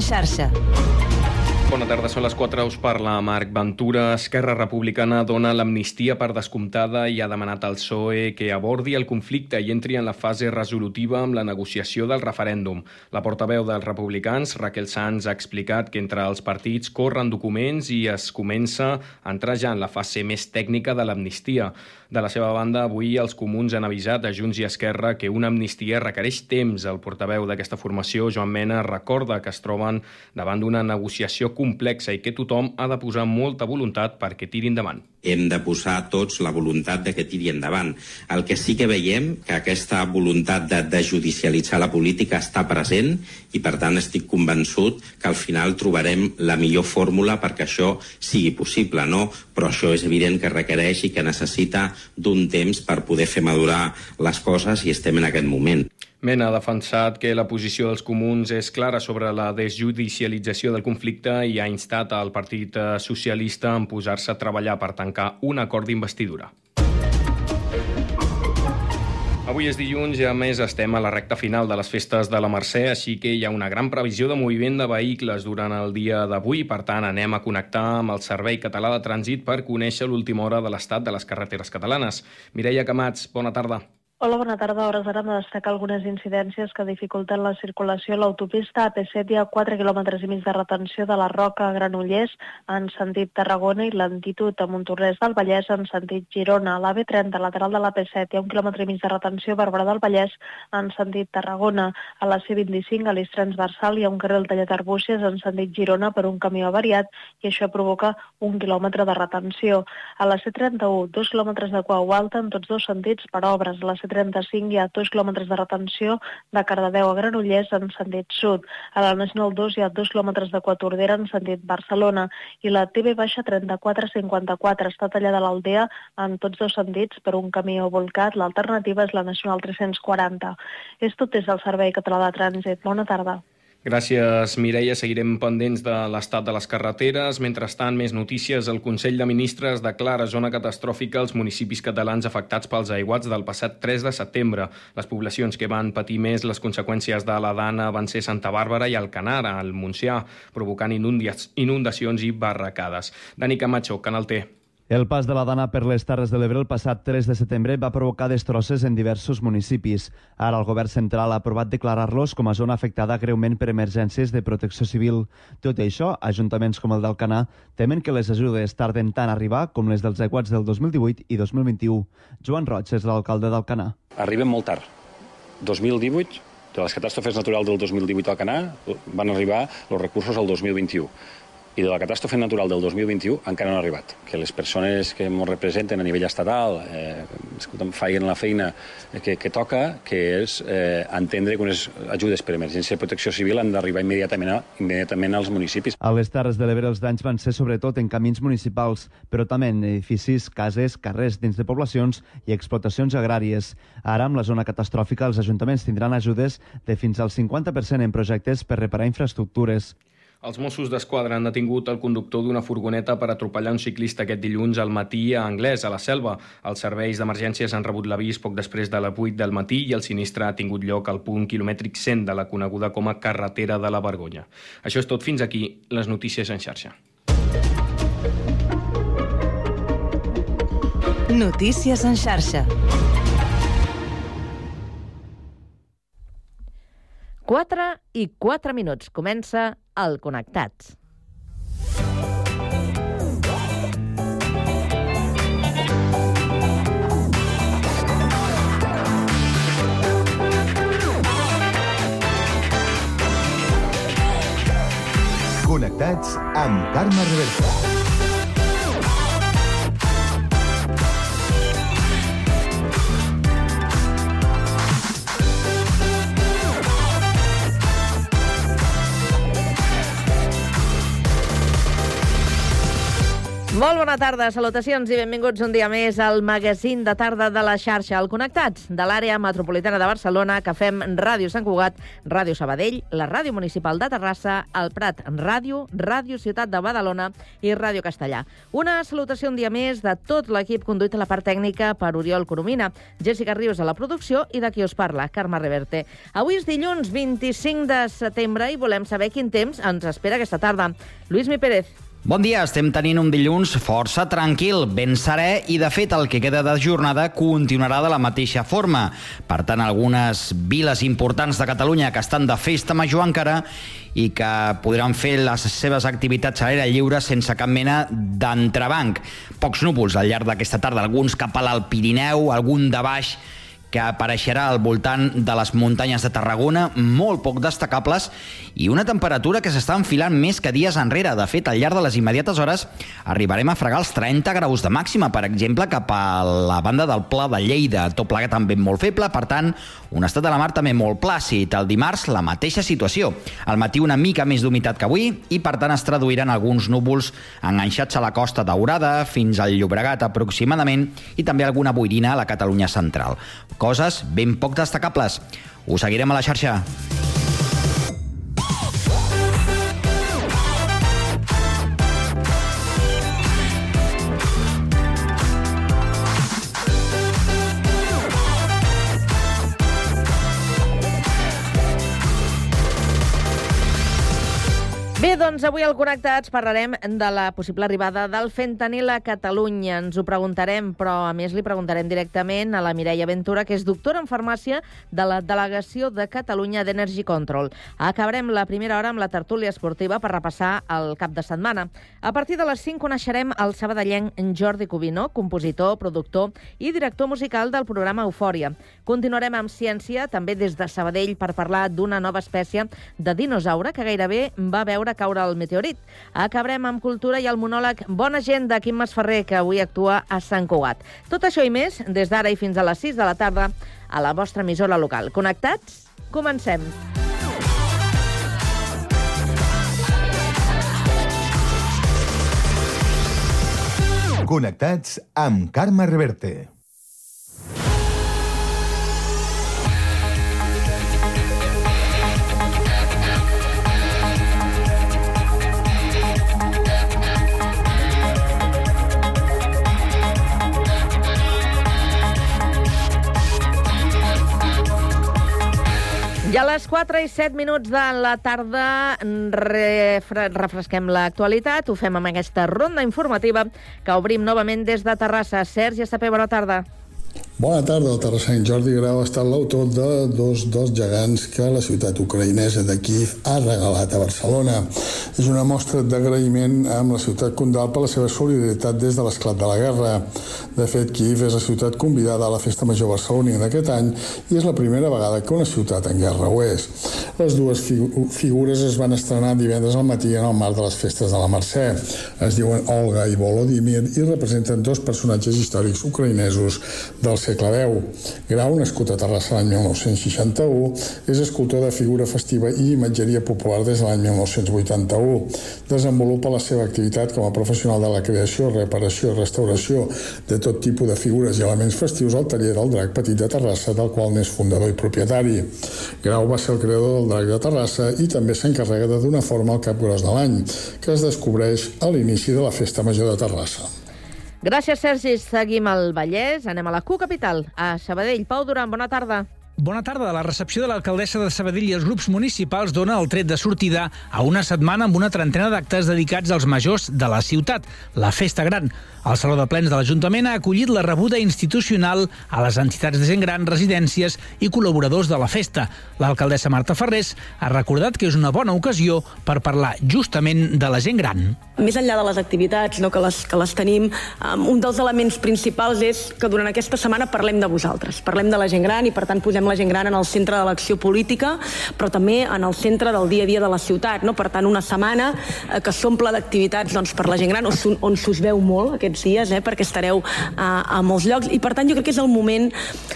en xarxa. Bona tarda, són les 4, us parla Marc Ventura. Esquerra Republicana dona l'amnistia per descomptada i ha demanat al PSOE que abordi el conflicte i entri en la fase resolutiva amb la negociació del referèndum. La portaveu dels republicans, Raquel Sanz, ha explicat que entre els partits corren documents i es comença a entrar ja en la fase més tècnica de l'amnistia. De la seva banda, avui els comuns han avisat a Junts i Esquerra que una amnistia requereix temps. El portaveu d'aquesta formació, Joan Mena, recorda que es troben davant d'una negociació complexa i que tothom ha de posar molta voluntat perquè tiri endavant. Hem de posar tots la voluntat de que tiri endavant. El que sí que veiem que aquesta voluntat de, de judicialitzar la política està present i per tant estic convençut que al final trobarem la millor fórmula perquè això sigui possible, no? Però això és evident que requereix i que necessita d'un temps per poder fer madurar les coses i estem en aquest moment. Mena ha defensat que la posició dels comuns és clara sobre la desjudicialització del conflicte i ha instat al Partit Socialista en posar-se a treballar per tancar un acord d'investidura. Avui és dilluns i a més estem a la recta final de les festes de la Mercè, així que hi ha una gran previsió de moviment de vehicles durant el dia d'avui. Per tant, anem a connectar amb el Servei Català de Trànsit per conèixer l'última hora de l'estat de les carreteres catalanes. Mireia Camats, bona tarda. Hola, bona tarda. Hores ara hem de destacar algunes incidències que dificulten la circulació a l'autopista AP7 i a 4 km i mig de retenció de la Roca a Granollers en sentit Tarragona i l'antitud a Montornès del Vallès en sentit Girona. l'AB30 lateral de l'AP7 hi ha un quilòmetre i mig de retenció a Barberà del Vallès en sentit Tarragona. A la C25 a l'eix transversal hi ha un carril tallat arbúcies en sentit Girona per un camió avariat i això provoca un quilòmetre de retenció. A la C31 dos quilòmetres de cua alta en tots dos sentits per obres. A la C31 35 hi ha 2 km de retenció de Cardedeu a Granollers en sentit sud. A la Nacional 2 hi ha 2 km de Quatordera en sentit Barcelona i la TV baixa 3454 està tallada a l'Aldea en tots dos sentits per un camí volcat. L'alternativa és la Nacional 340. És tot des del Servei Català de Trànsit. Bona tarda. Gràcies, Mireia. Seguirem pendents de l'estat de les carreteres. Mentrestant, més notícies. El Consell de Ministres declara zona catastròfica als municipis catalans afectats pels aiguats del passat 3 de setembre. Les poblacions que van patir més les conseqüències de la dana van ser Santa Bàrbara i Alcanar, al Montsià, provocant inundacions i barracades. Dani Camacho, Canal T. El pas de la Dana per les Terres de l'Ebre el passat 3 de setembre va provocar destrosses en diversos municipis. Ara el govern central ha aprovat declarar-los com a zona afectada greument per emergències de protecció civil. Tot i això, ajuntaments com el d'Alcanar temen que les ajudes tarden tant a arribar com les dels aiguats del 2018 i 2021. Joan Roig és l'alcalde d'Alcanar. Arriben molt tard. 2018, de les catàstrofes naturals del 2018 a Alcanar, van arribar els recursos al 2021 i de la catàstrofe natural del 2021 encara no ha arribat. Que les persones que ens representen a nivell estatal eh, feien la feina que, que toca, que és eh, entendre que unes ajudes per emergència de protecció civil han d'arribar immediatament, a, immediatament als municipis. A les Terres de l'Ebre els danys van ser sobretot en camins municipals, però també en edificis, cases, carrers dins de poblacions i explotacions agràries. Ara, amb la zona catastròfica, els ajuntaments tindran ajudes de fins al 50% en projectes per reparar infraestructures. Els Mossos d'Esquadra han detingut el conductor d'una furgoneta per atropellar un ciclista aquest dilluns al matí a Anglès, a la Selva. Els serveis d'emergències han rebut l'avís poc després de la 8 del matí i el sinistre ha tingut lloc al punt quilomètric 100 de la coneguda com a carretera de la Vergonya. Això és tot fins aquí, les notícies en xarxa. Notícies en xarxa. 4 i 4 minuts. Comença el Connectats. Connectats amb Carme Reversa. Molt bona tarda, salutacions i benvinguts un dia més al magazín de tarda de la xarxa al Connectats, de l'àrea metropolitana de Barcelona, que fem Ràdio Sant Cugat, Ràdio Sabadell, la Ràdio Municipal de Terrassa, el Prat Ràdio, Ràdio Ciutat de Badalona i Ràdio Castellà. Una salutació un dia més de tot l'equip conduït a la part tècnica per Oriol Coromina, Jessica Rius a la producció i de qui us parla, Carme Reverte. Avui és dilluns 25 de setembre i volem saber quin temps ens espera aquesta tarda. Lluís Mi Pérez, Bon dia, estem tenint un dilluns força tranquil, ben serè i, de fet, el que queda de jornada continuarà de la mateixa forma. Per tant, algunes viles importants de Catalunya que estan de festa major encara i que podran fer les seves activitats a l'aire lliure sense cap mena d'entrebanc. Pocs núvols al llarg d'aquesta tarda, alguns cap a l'Alt Pirineu, algun de baix que apareixerà al voltant de les muntanyes de Tarragona, molt poc destacables, i una temperatura que s'està enfilant més que dies enrere. De fet, al llarg de les immediates hores arribarem a fregar els 30 graus de màxima, per exemple, cap a la banda del Pla de Lleida, tot plegat també molt feble, per tant, un estat de la mar també molt plàcid. El dimarts, la mateixa situació. Al matí una mica més d'humitat que avui i, per tant, es traduiran alguns núvols enganxats a la costa daurada fins al Llobregat aproximadament i també alguna boirina a la Catalunya central coses ben poc destacables. Ho seguirem a la xarxa. Doncs avui al Connectats parlarem de la possible arribada del fentanil a Catalunya. Ens ho preguntarem, però a més li preguntarem directament a la Mireia Ventura, que és doctora en farmàcia de la Delegació de Catalunya d'Energy Control. Acabarem la primera hora amb la tertúlia esportiva per repassar el cap de setmana. A partir de les 5 coneixerem el sabadellenc Jordi Cubino, compositor, productor i director musical del programa Eufòria. Continuarem amb ciència, també des de Sabadell, per parlar d'una nova espècie de dinosaure que gairebé va veure caure el meteorit. Acabarem amb cultura i el monòleg Bona gent de Quim Masferrer, que avui actua a Sant Cugat. Tot això i més, des d'ara i fins a les 6 de la tarda, a la vostra emissora local. Connectats? Comencem. Connectats amb Carme Reverte. I a les 4 i 7 minuts de la tarda refre refresquem l'actualitat. Ho fem amb aquesta ronda informativa que obrim novament des de Terrassa. Sergi Estapé, bona tarda. Bona tarda, el terrassenc Jordi Grau ha estat l'autor de dos dels gegants que la ciutat ucraïnesa de Kiev ha regalat a Barcelona. És una mostra d'agraïment amb la ciutat condal per la seva solidaritat des de l'esclat de la guerra. De fet, Kiev és la ciutat convidada a la Festa Major barcelonina d'aquest any i és la primera vegada que una ciutat en guerra ho és. Les dues figures es van estrenar divendres al matí en el marc de les festes de la Mercè. Es diuen Olga i Volodymyr i representen dos personatges històrics ucraïnesos del X. Grau, nascut a Terrassa l'any 1961, és escultor de figura festiva i imatgeria popular des de l'any 1981. Desenvolupa la seva activitat com a professional de la creació, reparació i restauració de tot tipus de figures i elements festius al taller del Drac Petit de Terrassa, del qual n'és fundador i propietari. Grau va ser el creador del Drac de Terrassa i també s'encarrega de donar forma al Cap Gros de l'any, que es descobreix a l'inici de la Festa Major de Terrassa. Gràcies, Sergi. Seguim al Vallès. Anem a la Q Capital, a Sabadell. Pau Duran, bona tarda. Bona tarda. La recepció de l'alcaldessa de Sabadell i els grups municipals dona el tret de sortida a una setmana amb una trentena d'actes dedicats als majors de la ciutat, la Festa Gran. El Saló de Plens de l'Ajuntament ha acollit la rebuda institucional a les entitats de gent gran, residències i col·laboradors de la festa. L'alcaldessa Marta Ferrés ha recordat que és una bona ocasió per parlar justament de la gent gran. Més enllà de les activitats no, que, les, que les tenim, um, un dels elements principals és que durant aquesta setmana parlem de vosaltres, parlem de la gent gran i per tant posem la gent gran en el centre de l'acció política, però també en el centre del dia a dia de la ciutat. No? Per tant, una setmana eh, que s'omple d'activitats doncs, per la gent gran, on, on s'us veu molt aquests dies, eh, perquè estareu a, a molts llocs, i per tant jo crec que és el moment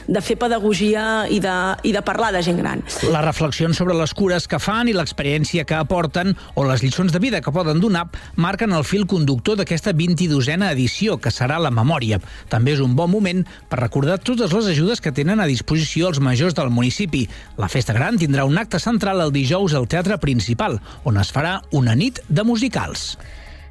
de fer pedagogia i de, i de parlar de gent gran. Les reflexions sobre les cures que fan i l'experiència que aporten o les lliçons de vida que poden donar marquen el fil conductor d'aquesta 22a edició, que serà la memòria. També és un bon moment per recordar totes les ajudes que tenen a disposició els majors del municipi. La Festa Gran tindrà un acte central el dijous al Teatre Principal, on es farà una nit de musicals.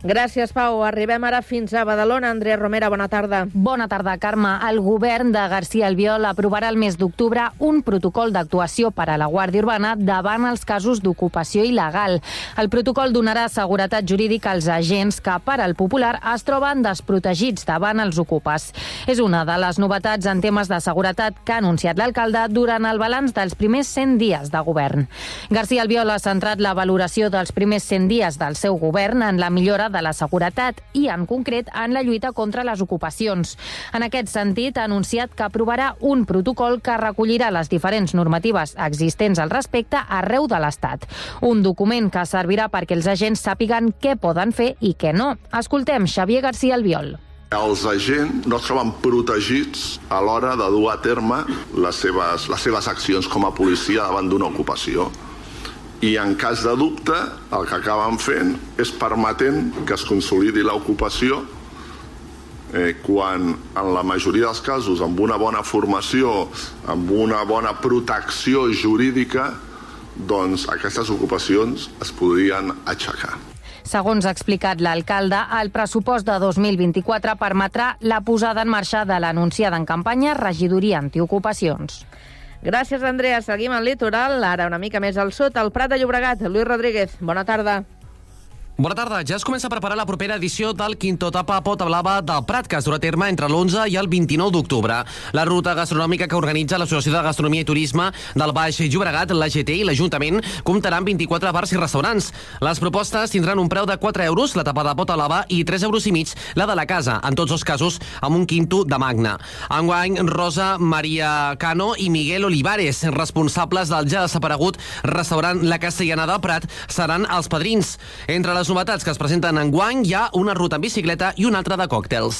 Gràcies, Pau. Arribem ara fins a Badalona. Andrea Romera, bona tarda. Bona tarda, Carme. El govern de García Albiol aprovarà el mes d'octubre un protocol d'actuació per a la Guàrdia Urbana davant els casos d'ocupació il·legal. El protocol donarà seguretat jurídica als agents que, per al popular, es troben desprotegits davant els ocupes. És una de les novetats en temes de seguretat que ha anunciat l'alcalde durant el balanç dels primers 100 dies de govern. García Albiol ha centrat la valoració dels primers 100 dies del seu govern en la millora de la seguretat i, en concret, en la lluita contra les ocupacions. En aquest sentit, ha anunciat que aprovarà un protocol que recollirà les diferents normatives existents al respecte arreu de l'Estat. Un document que servirà perquè els agents sàpiguen què poden fer i què no. Escoltem Xavier García Albiol. Els agents no es troben protegits a l'hora de dur a terme les seves, les seves accions com a policia davant d'una ocupació i en cas de dubte el que acaben fent és permetent que es consolidi l'ocupació eh, quan en la majoria dels casos amb una bona formació, amb una bona protecció jurídica, doncs aquestes ocupacions es podrien aixecar. Segons ha explicat l'alcalde, el pressupost de 2024 permetrà la posada en marxa de l'anunciada en campanya Regidoria Antiocupacions. Gràcies, Andrea. Seguim al litoral, ara una mica més al sud, al Prat de Llobregat. Lluís Rodríguez, bona tarda. Bona tarda. Ja es comença a preparar la propera edició del Quinto Tapa Pota Blava del Prat, que es durà a terme entre l'11 i el 29 d'octubre. La ruta gastronòmica que organitza l'Associació de Gastronomia i Turisme del Baix Llobregat, l'AGT i l'Ajuntament comptarà amb 24 bars i restaurants. Les propostes tindran un preu de 4 euros la tapa de Pota Blava i 3 euros i mig la de la casa, en tots els casos amb un quinto de magna. Enguany, Rosa Maria Cano i Miguel Olivares, responsables del ja desaparegut restaurant La Castellana del Prat, seran els padrins. Entre les les novetats que es presenten en guany hi ha una ruta en bicicleta i una altra de còctels.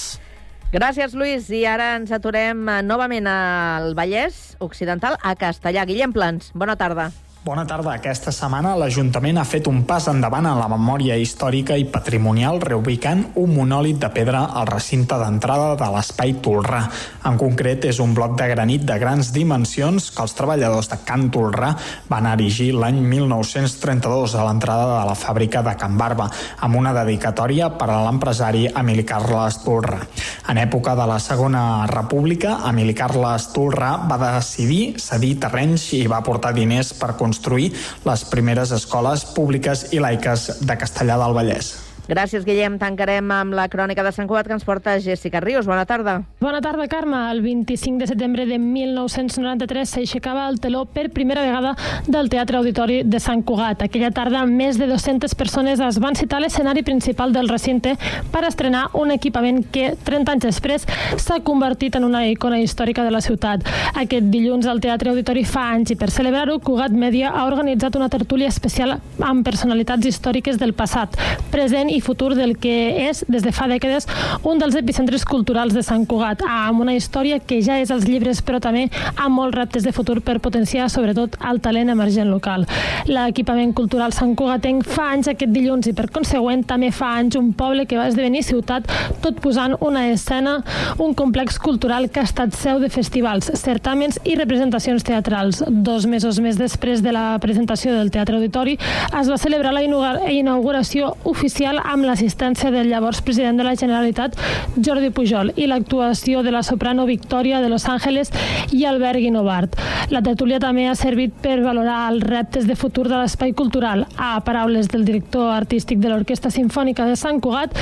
Gràcies, Lluís. I ara ens aturem eh, novament al Vallès Occidental, a Castellà. Guillem Plans, bona tarda. Bona tarda. Aquesta setmana l'Ajuntament ha fet un pas endavant en la memòria històrica i patrimonial reubicant un monòlit de pedra al recinte d'entrada de l'Espai Tolrà. En concret, és un bloc de granit de grans dimensions que els treballadors de Can Tolrà van erigir l'any 1932 a l'entrada de la fàbrica de Can Barba, amb una dedicatòria per a l'empresari Emili Carles Tolrà. En època de la Segona República, Emili Carles Tolrà va decidir cedir terrenys i va portar diners per construir construir les primeres escoles públiques i laiques de Castellà del Vallès. Gràcies, Guillem. Tancarem amb la crònica de Sant Cugat que ens porta Jessica Rius. Bona tarda. Bona tarda, Carme. El 25 de setembre de 1993 s'aixecava el teló per primera vegada del Teatre Auditori de Sant Cugat. Aquella tarda, més de 200 persones es van citar a l'escenari principal del recinte per estrenar un equipament que, 30 anys després, s'ha convertit en una icona històrica de la ciutat. Aquest dilluns al Teatre Auditori fa anys i per celebrar-ho, Cugat Media ha organitzat una tertúlia especial amb personalitats històriques del passat, present i futur del que és, des de fa dècades, un dels epicentres culturals de Sant Cugat, amb una història que ja és als llibres, però també amb molts reptes de futur per potenciar, sobretot, el talent emergent local. L'equipament cultural Sant Cugatenc fa anys aquest dilluns i, per consegüent, també fa anys un poble que va esdevenir ciutat, tot posant una escena, un complex cultural que ha estat seu de festivals, certàmens i representacions teatrals. Dos mesos més després de la presentació del Teatre Auditori, es va celebrar la inauguració oficial amb l'assistència del llavors president de la Generalitat, Jordi Pujol, i l'actuació de la soprano Victòria de Los Ángeles i Albert Guinovart. La tertúlia també ha servit per valorar els reptes de futur de l'espai cultural. A paraules del director artístic de l'Orquestra Simfònica de Sant Cugat,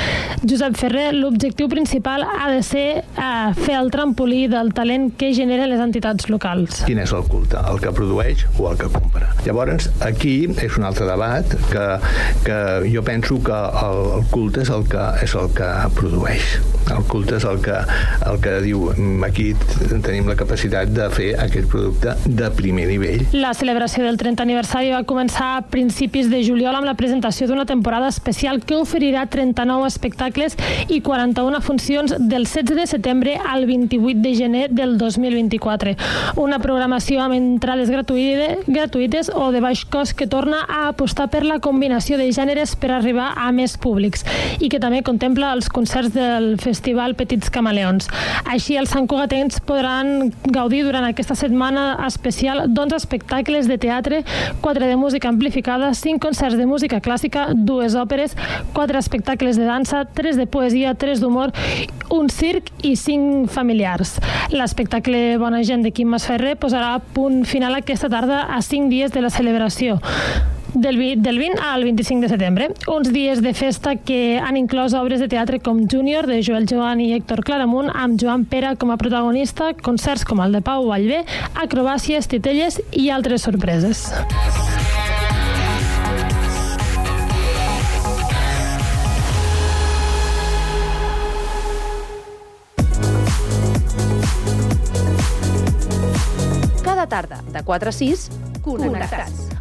Josep Ferrer, l'objectiu principal ha de ser eh, fer el trampolí del talent que generen les entitats locals. Quin és el culte? El que produeix o el que compra? Llavors, aquí és un altre debat que, que jo penso que el el, el culte és el que, és el que produeix. El culte és el que, el que diu "Mm, aquí tenim la capacitat de fer aquest producte de primer nivell. La celebració del 30 aniversari va començar a principis de juliol amb la presentació d'una temporada especial que oferirà 39 espectacles i 41 funcions del 16 de setembre al 28 de gener del 2024. Una programació amb entrades gratuïdes, o de baix cost que torna a apostar per la combinació de gèneres per arribar a més públics i que també contempla els concerts del Festival Petits Camaleons. Així, els santcugatens podran gaudir durant aquesta setmana especial d'11 espectacles de teatre, 4 de música amplificada, 5 concerts de música clàssica, dues òperes, 4 espectacles de dansa, 3 de poesia, 3 d'humor, un circ i 5 familiars. L'espectacle Bona gent de Quim Masferrer posarà punt final aquesta tarda a 5 dies de la celebració del, del 20 al 25 de setembre. Uns dies de festa que han inclòs obres de teatre com Júnior, de Joel Joan i Héctor Claramunt, amb Joan Pera com a protagonista, concerts com el de Pau Vallvé, acrobàcies, titelles i altres sorpreses. Cada tarda, de 4 a 6, Connectats.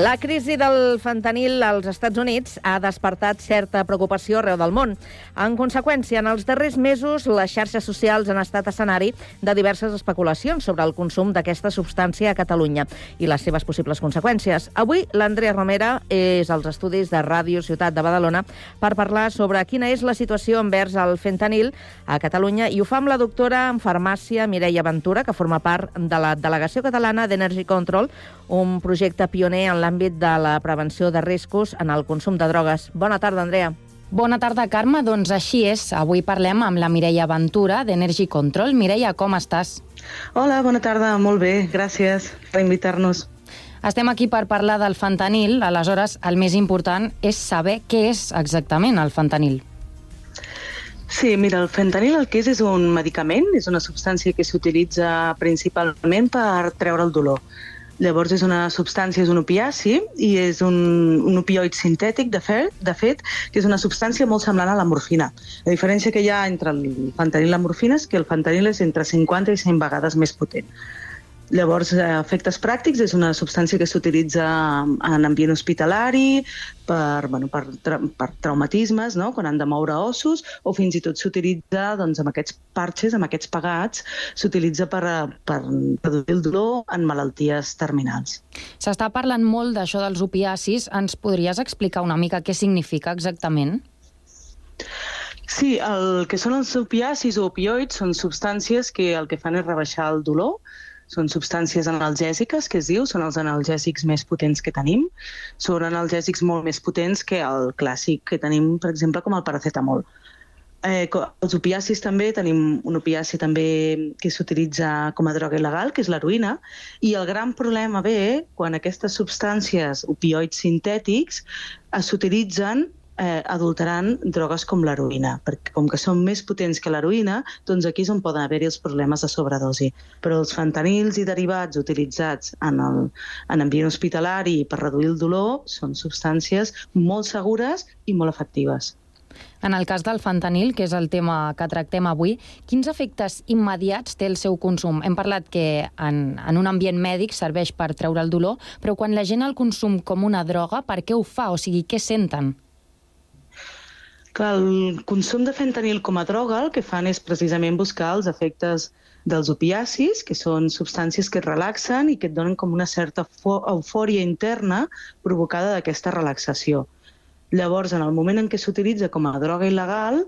La crisi del fentanil als Estats Units ha despertat certa preocupació arreu del món. En conseqüència, en els darrers mesos, les xarxes socials han estat escenari de diverses especulacions sobre el consum d'aquesta substància a Catalunya i les seves possibles conseqüències. Avui, l'Andrea Romera és als estudis de Ràdio Ciutat de Badalona per parlar sobre quina és la situació envers el fentanil a Catalunya i ho fa amb la doctora en farmàcia Mireia Ventura, que forma part de la Delegació Catalana d'Energy Control, un projecte pioner en l'àmbit de la prevenció de riscos en el consum de drogues. Bona tarda, Andrea. Bona tarda, Carme. Doncs així és. Avui parlem amb la Mireia Ventura, d'Energy Control. Mireia, com estàs? Hola, bona tarda. Molt bé, gràcies per invitar-nos. Estem aquí per parlar del fentanil. Aleshores, el més important és saber què és exactament el fentanil. Sí, mira, el fentanil el que és és un medicament, és una substància que s'utilitza principalment per treure el dolor. Llavors és una substància, és un opiaci i és un, un opioid sintètic, de fet, de fet, que és una substància molt semblant a la morfina. La diferència que hi ha entre el fentanil i la morfina és que el fentanil és entre 50 i 100 vegades més potent. Llavors, a efectes pràctics, és una substància que s'utilitza en ambient hospitalari, per, bueno, per, tra per traumatismes, no? quan han de moure ossos, o fins i tot s'utilitza doncs, amb aquests parxes, amb aquests pagats, s'utilitza per, per reduir el dolor en malalties terminals. S'està parlant molt d'això dels opiacis. Ens podries explicar una mica què significa exactament? Sí, el que són els opiacis o opioids són substàncies que el que fan és rebaixar el dolor, són substàncies analgèsiques, que es diu, són els analgèsics més potents que tenim. Són analgèsics molt més potents que el clàssic que tenim, per exemple, com el paracetamol. Eh, els opiacis també, tenim un opiaci també que s'utilitza com a droga il·legal, que és l'heroïna, i el gran problema ve quan aquestes substàncies, opioids sintètics, s'utilitzen eh, adulterant drogues com l'heroïna, perquè com que són més potents que l'heroïna, doncs aquí és on poden haver-hi els problemes de sobredosi. Però els fentanils i derivats utilitzats en, el, en ambient hospitalari per reduir el dolor són substàncies molt segures i molt efectives. En el cas del fentanil, que és el tema que tractem avui, quins efectes immediats té el seu consum? Hem parlat que en, en un ambient mèdic serveix per treure el dolor, però quan la gent el consum com una droga, per què ho fa? O sigui, què senten? Clar, el consum de fentanil com a droga el que fan és precisament buscar els efectes dels opiacis, que són substàncies que et relaxen i que et donen com una certa eufòria interna provocada d'aquesta relaxació. Llavors, en el moment en què s'utilitza com a droga il·legal,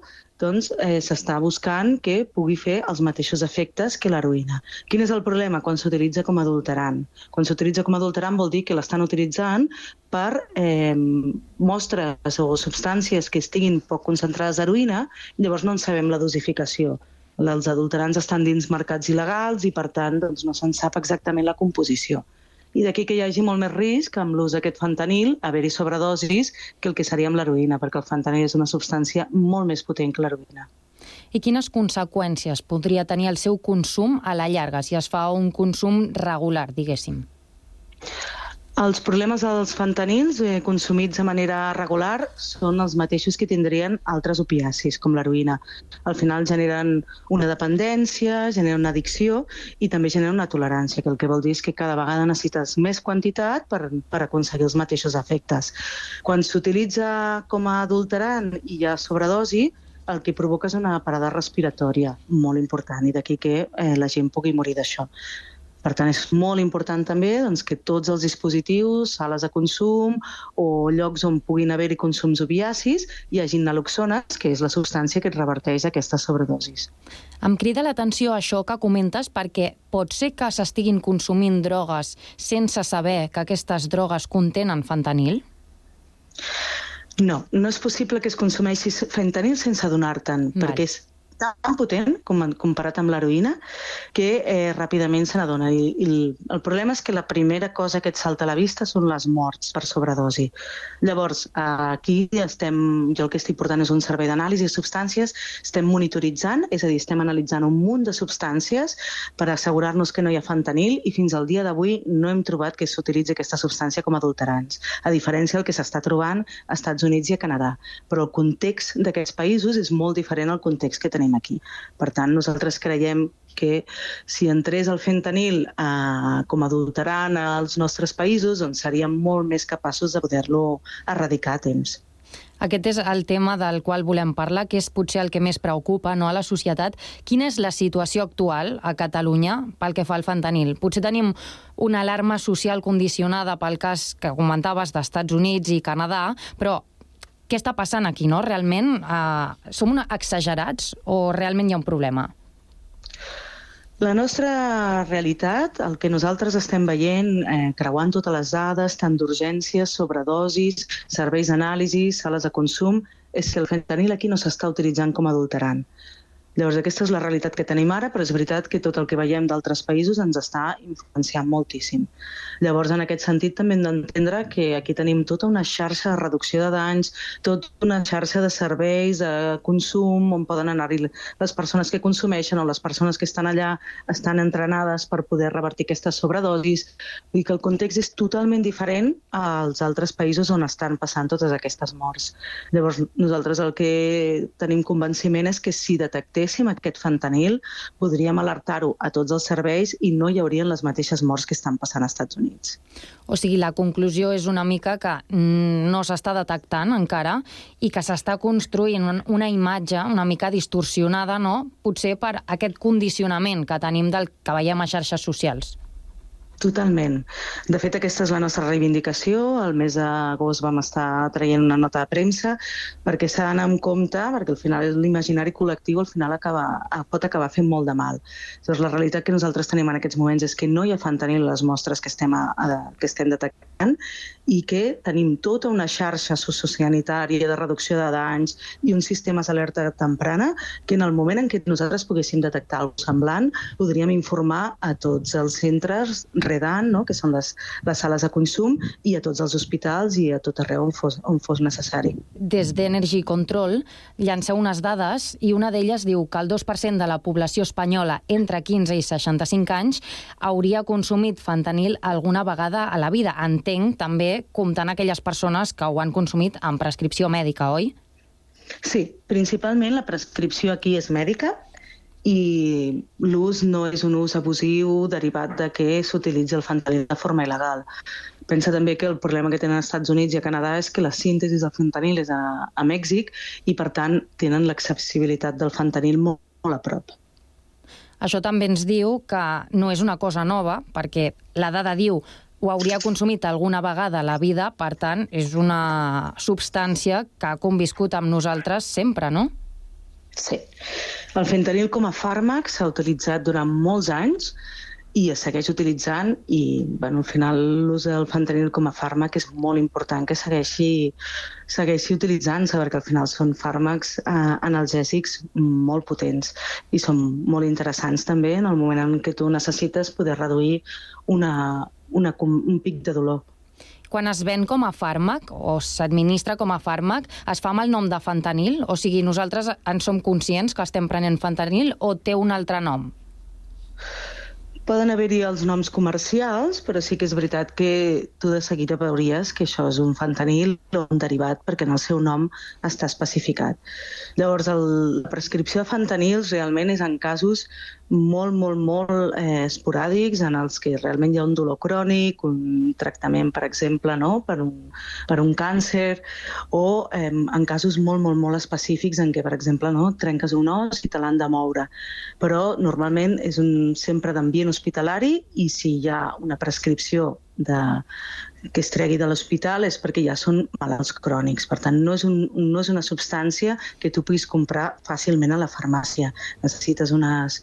doncs eh, s'està buscant que pugui fer els mateixos efectes que l'heroïna. Quin és el problema quan s'utilitza com a adulterant? Quan s'utilitza com a adulterant vol dir que l'estan utilitzant per eh, mostres o substàncies que estiguin poc concentrades d'heroïna, llavors no en sabem la dosificació. Els adulterants estan dins mercats il·legals i, per tant, doncs, no se'n sap exactament la composició i d'aquí que hi hagi molt més risc amb l'ús d'aquest fentanil, haver-hi sobredosis, que el que seria amb l'heroïna, perquè el fentanil és una substància molt més potent que l'heroïna. I quines conseqüències podria tenir el seu consum a la llarga, si es fa un consum regular, diguéssim? Els problemes dels fentanils eh, consumits de manera regular són els mateixos que tindrien altres opiacis, com l'heroïna. Al final generen una dependència, generen una addicció i també generen una tolerància, que el que vol dir és que cada vegada necessites més quantitat per, per aconseguir els mateixos efectes. Quan s'utilitza com a adulterant i hi ha sobredosi, el que provoca és una parada respiratòria molt important i d'aquí que eh, la gent pugui morir d'això. Per tant, és molt important també doncs, que tots els dispositius, sales de consum o llocs on puguin haver-hi consums opiacis hi hagin naloxones, que és la substància que et reverteix aquestes sobredosis. Em crida l'atenció això que comentes perquè pot ser que s'estiguin consumint drogues sense saber que aquestes drogues contenen fentanil? No, no és possible que es consumeixi fentanil sense adonar-te'n, perquè és tan potent com, comparat amb l'heroïna que eh, ràpidament se n'adona. I, I el problema és que la primera cosa que et salta a la vista són les morts per sobredosi. Llavors, aquí estem, jo el que estic portant és un servei d'anàlisi de substàncies, estem monitoritzant, és a dir, estem analitzant un munt de substàncies per assegurar-nos que no hi ha fentanil i fins al dia d'avui no hem trobat que s'utilitzi aquesta substància com a adulterants, a diferència del que s'està trobant a Estats Units i a Canadà. Però el context d'aquests països és molt diferent al context que tenim tenim aquí. Per tant, nosaltres creiem que si entrés el fentanil eh, com a als nostres països, doncs seríem molt més capaços de poder-lo erradicar a temps. Aquest és el tema del qual volem parlar, que és potser el que més preocupa no, a la societat. Quina és la situació actual a Catalunya pel que fa al fentanil? Potser tenim una alarma social condicionada pel cas que comentaves d'Estats Units i Canadà, però què està passant aquí, no? Realment eh, som una exagerats o realment hi ha un problema? La nostra realitat, el que nosaltres estem veient, eh, creuant totes les dades, tant d'urgències, sobredosis, serveis d'anàlisi, sales de consum, és que el fentanil aquí no s'està utilitzant com adulterant. Llavors, aquesta és la realitat que tenim ara, però és veritat que tot el que veiem d'altres països ens està influenciant moltíssim. Llavors, en aquest sentit, també hem d'entendre que aquí tenim tota una xarxa de reducció de danys, tota una xarxa de serveis, de consum, on poden anar-hi les persones que consumeixen o les persones que estan allà estan entrenades per poder revertir aquestes sobredosis. Vull dir que el context és totalment diferent als altres països on estan passant totes aquestes morts. Llavors, nosaltres el que tenim convenciment és que si detectéssim aquest fentanil, podríem alertar-ho a tots els serveis i no hi haurien les mateixes morts que estan passant als Estats Units. O sigui, la conclusió és una mica que mm, no s'està detectant encara i que s'està construint una imatge una mica distorsionada, no? Potser per aquest condicionament que tenim del que veiem a xarxes socials. Totalment. De fet, aquesta és la nostra reivindicació. El mes d'agost vam estar traient una nota de premsa perquè s'ha d'anar amb compte, perquè al final l'imaginari col·lectiu al final acaba, pot acabar fent molt de mal. Llavors, la realitat que nosaltres tenim en aquests moments és que no hi ha fentanil les mostres que estem, a, a, que estem detectant i que tenim tota una xarxa sociosanitària de reducció de danys i uns sistemes d'alerta temprana que en el moment en què nosaltres poguéssim detectar alguna semblant podríem informar a tots els centres Redan, no? que són les, les sales de consum, i a tots els hospitals i a tot arreu on fos, on fos necessari. Des d'Energy Control llanceu unes dades i una d'elles diu que el 2% de la població espanyola entre 15 i 65 anys hauria consumit fentanil alguna vegada a la vida. Entenc també comptant aquelles persones que ho han consumit amb prescripció mèdica, oi? Sí, principalment la prescripció aquí és mèdica, i l'ús no és un ús abusiu derivat de que s'utilitzi el fentanil de forma il·legal. Pensa també que el problema que tenen als Estats Units i a Canadà és que la síntesi del fentanil és a, a Mèxic i, per tant, tenen l'accessibilitat del fentanil molt, molt a prop. Això també ens diu que no és una cosa nova, perquè la dada diu ho hauria consumit alguna vegada a la vida, per tant, és una substància que ha conviscut amb nosaltres sempre, no? Sí. El fentanil com a fàrmac s'ha utilitzat durant molts anys i es segueix utilitzant i bueno, al final l'ús del fentanil com a fàrmac és molt important que segueixi, segueixi utilitzant-se perquè al final són fàrmacs eh, analgèsics molt potents i són molt interessants també en el moment en què tu necessites poder reduir una, una, un pic de dolor quan es ven com a fàrmac o s'administra com a fàrmac, es fa amb el nom de fentanil? O sigui, nosaltres en som conscients que estem prenent fentanil o té un altre nom? Poden haver-hi els noms comercials, però sí que és veritat que tu de seguida veuries que això és un fentanil o un derivat, perquè en el seu nom està especificat. Llavors, el, la prescripció de fentanils realment és en casos molt, molt, molt eh, esporàdics en els que realment hi ha un dolor crònic, un tractament, per exemple, no? per, un, per un càncer, o eh, en casos molt, molt, molt específics en què, per exemple, no? trenques un os i te l'han de moure. Però normalment és un, sempre d'ambient hospitalari i si hi ha una prescripció de, que es tregui de l'hospital és perquè ja són malalts crònics. Per tant, no és, un, no és una substància que tu puguis comprar fàcilment a la farmàcia. Necessites unes,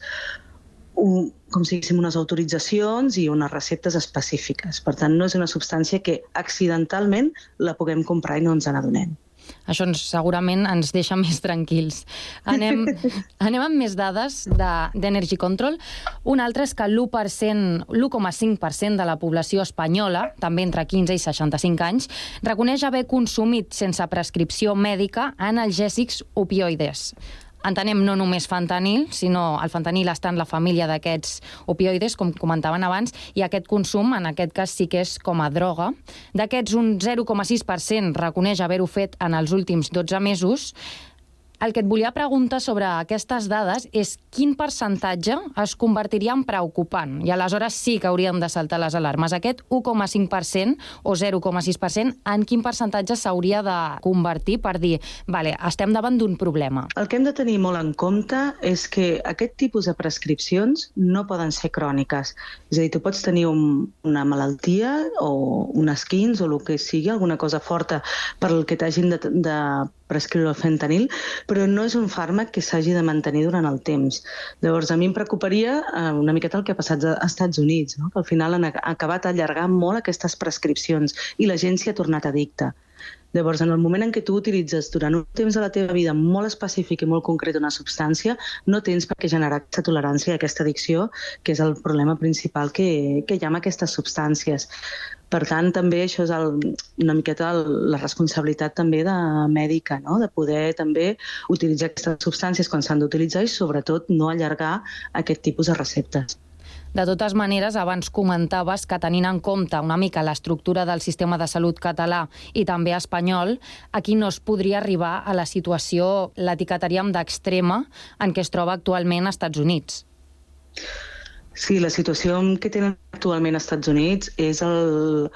un, com si diguéssim, unes autoritzacions i unes receptes específiques. Per tant, no és una substància que accidentalment la puguem comprar i no ens n'adonem. Això ens, segurament ens deixa més tranquils. Anem, anem amb més dades d'Energy de, Control. Un altre és que l'1,5% de la població espanyola, també entre 15 i 65 anys, reconeix haver consumit sense prescripció mèdica analgèsics opioides entenem no només fentanil, sinó el fentanil està en la família d'aquests opioides, com comentaven abans, i aquest consum, en aquest cas, sí que és com a droga. D'aquests, un 0,6% reconeix haver-ho fet en els últims 12 mesos, el que et volia preguntar sobre aquestes dades és quin percentatge es convertiria en preocupant i aleshores sí que hauríem de saltar les alarmes. Aquest 1,5% o 0,6% en quin percentatge s'hauria de convertir per dir, vale, estem davant d'un problema? El que hem de tenir molt en compte és que aquest tipus de prescripcions no poden ser cròniques. És a dir, tu pots tenir un, una malaltia o un esquins o el que sigui, alguna cosa forta per el que t'hagin de, de prescriure el fentanil, però no és un fàrmac que s'hagi de mantenir durant el temps. Llavors, a mi em preocuparia eh, una miqueta el que ha passat als Estats Units, no? que al final han acabat allargant molt aquestes prescripcions i la gent s'hi ha tornat addicta. Llavors, en el moment en què tu utilitzes durant un temps de la teva vida molt específic i molt concret una substància, no tens per què generar aquesta tolerància i aquesta addicció, que és el problema principal que, que hi ha amb aquestes substàncies. Per tant, també això és el, una miqueta el, la responsabilitat també de mèdica, no? de poder també utilitzar aquestes substàncies quan s'han d'utilitzar i sobretot no allargar aquest tipus de receptes. De totes maneres, abans comentaves que tenint en compte una mica l'estructura del sistema de salut català i també espanyol, aquí no es podria arribar a la situació, l'etiquetaríem d'extrema, en què es troba actualment als Estats Units. Sí, la situació que tenen actualment als Estats Units és el,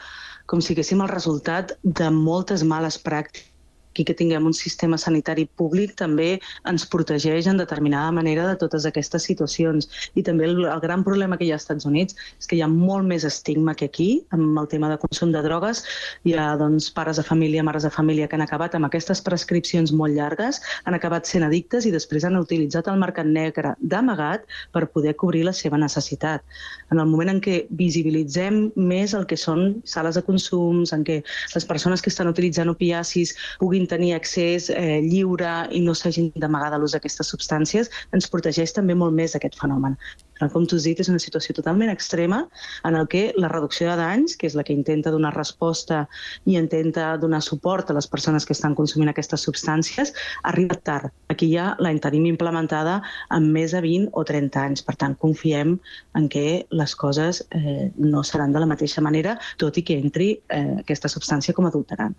com si haguéssim el resultat de moltes males pràctiques aquí que tinguem un sistema sanitari públic també ens protegeix en determinada manera de totes aquestes situacions. I també el, el gran problema que hi ha als Estats Units és que hi ha molt més estigma que aquí amb el tema de consum de drogues. Hi ha doncs, pares de família, mares de família que han acabat amb aquestes prescripcions molt llargues, han acabat sent addictes i després han utilitzat el mercat negre d'amagat per poder cobrir la seva necessitat. En el moment en què visibilitzem més el que són sales de consums, en què les persones que estan utilitzant opiacis puguin puguin tenir accés eh, lliure i no s'hagin d'amagar de l'ús d'aquestes substàncies, ens protegeix també molt més d'aquest fenomen. Però, com tu has dit, és una situació totalment extrema en el que la reducció de danys, que és la que intenta donar resposta i intenta donar suport a les persones que estan consumint aquestes substàncies, arriba tard. Aquí ja la tenim implementada en més de 20 o 30 anys. Per tant, confiem en que les coses eh, no seran de la mateixa manera, tot i que entri eh, aquesta substància com adulterant.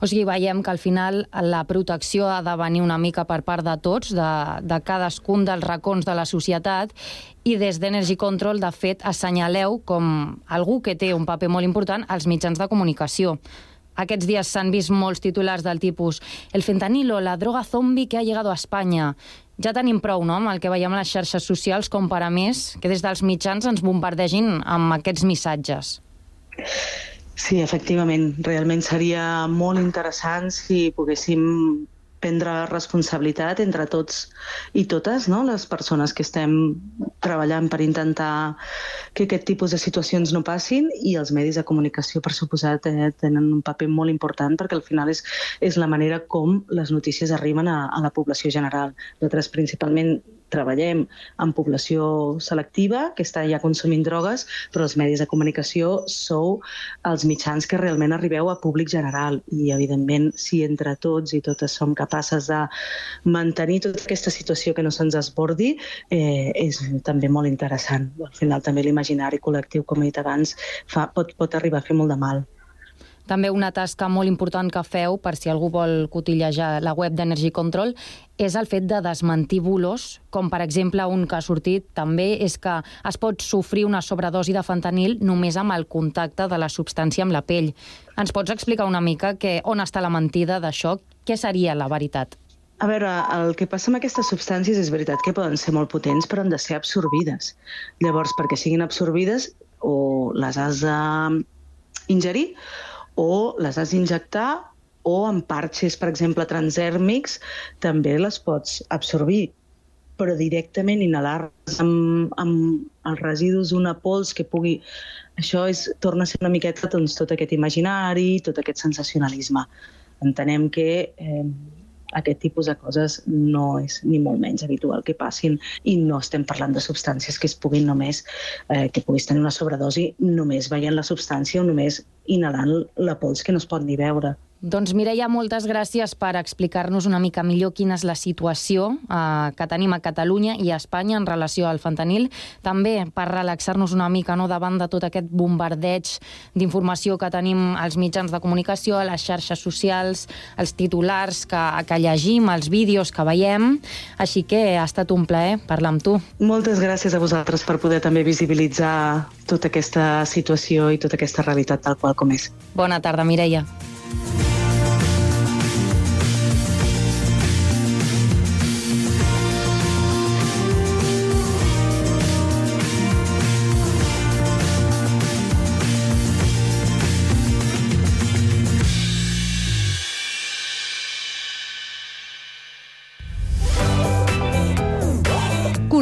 O sigui, veiem que al final la protecció ha de venir una mica per part de tots, de, de cadascun dels racons de la societat, i des d'Energy Control, de fet, assenyaleu com algú que té un paper molt important als mitjans de comunicació. Aquests dies s'han vist molts titulars del tipus el fentanilo, la droga zombi que ha llegado a Espanya. Ja tenim prou, no?, amb el que veiem a les xarxes socials com per a més que des dels mitjans ens bombardegin amb aquests missatges. Sí, efectivament. Realment seria molt interessant si poguéssim prendre responsabilitat entre tots i totes, no? les persones que estem treballant per intentar que aquest tipus de situacions no passin i els medis de comunicació, per suposat, eh, tenen un paper molt important perquè al final és, és la manera com les notícies arriben a, a la població general. Nosaltres principalment treballem amb població selectiva que està ja consumint drogues, però els medis de comunicació sou els mitjans que realment arribeu a públic general i, evidentment, si entre tots i totes som capaces de mantenir tota aquesta situació que no se'ns esbordi, eh, és també molt interessant. Al final, també l'imaginari col·lectiu, com he dit abans, fa, pot, pot arribar a fer molt de mal. També una tasca molt important que feu, per si algú vol cotillejar la web d'Energy Control, és el fet de desmentir bulos, com per exemple un que ha sortit també és que es pot sofrir una sobredosi de fentanil només amb el contacte de la substància amb la pell. Ens pots explicar una mica que, on està la mentida d'això? Què seria la veritat? A veure, el que passa amb aquestes substàncies és veritat que poden ser molt potents, però han de ser absorbides. Llavors, perquè siguin absorbides, o les has d'ingerir, o les has d'injectar o amb parxes, per exemple, transèrmics, també les pots absorbir però directament inhalar amb, amb els residus d'una pols que pugui... Això és, torna a ser una miqueta doncs, tot aquest imaginari, tot aquest sensacionalisme. Entenem que eh, aquest tipus de coses no és ni molt menys habitual que passin i no estem parlant de substàncies que es puguin només, eh, que puguis tenir una sobredosi només veient la substància o només inhalant la pols que no es pot ni veure. Doncs Mireia, moltes gràcies per explicar-nos una mica millor quina és la situació eh, que tenim a Catalunya i a Espanya en relació al fentanil. També per relaxar-nos una mica no, davant de tot aquest bombardeig d'informació que tenim als mitjans de comunicació, a les xarxes socials, els titulars que, que llegim, els vídeos que veiem. Així que ha estat un plaer parlar amb tu. Moltes gràcies a vosaltres per poder també visibilitzar tota aquesta situació i tota aquesta realitat tal qual com és. Bona tarda, Mireia.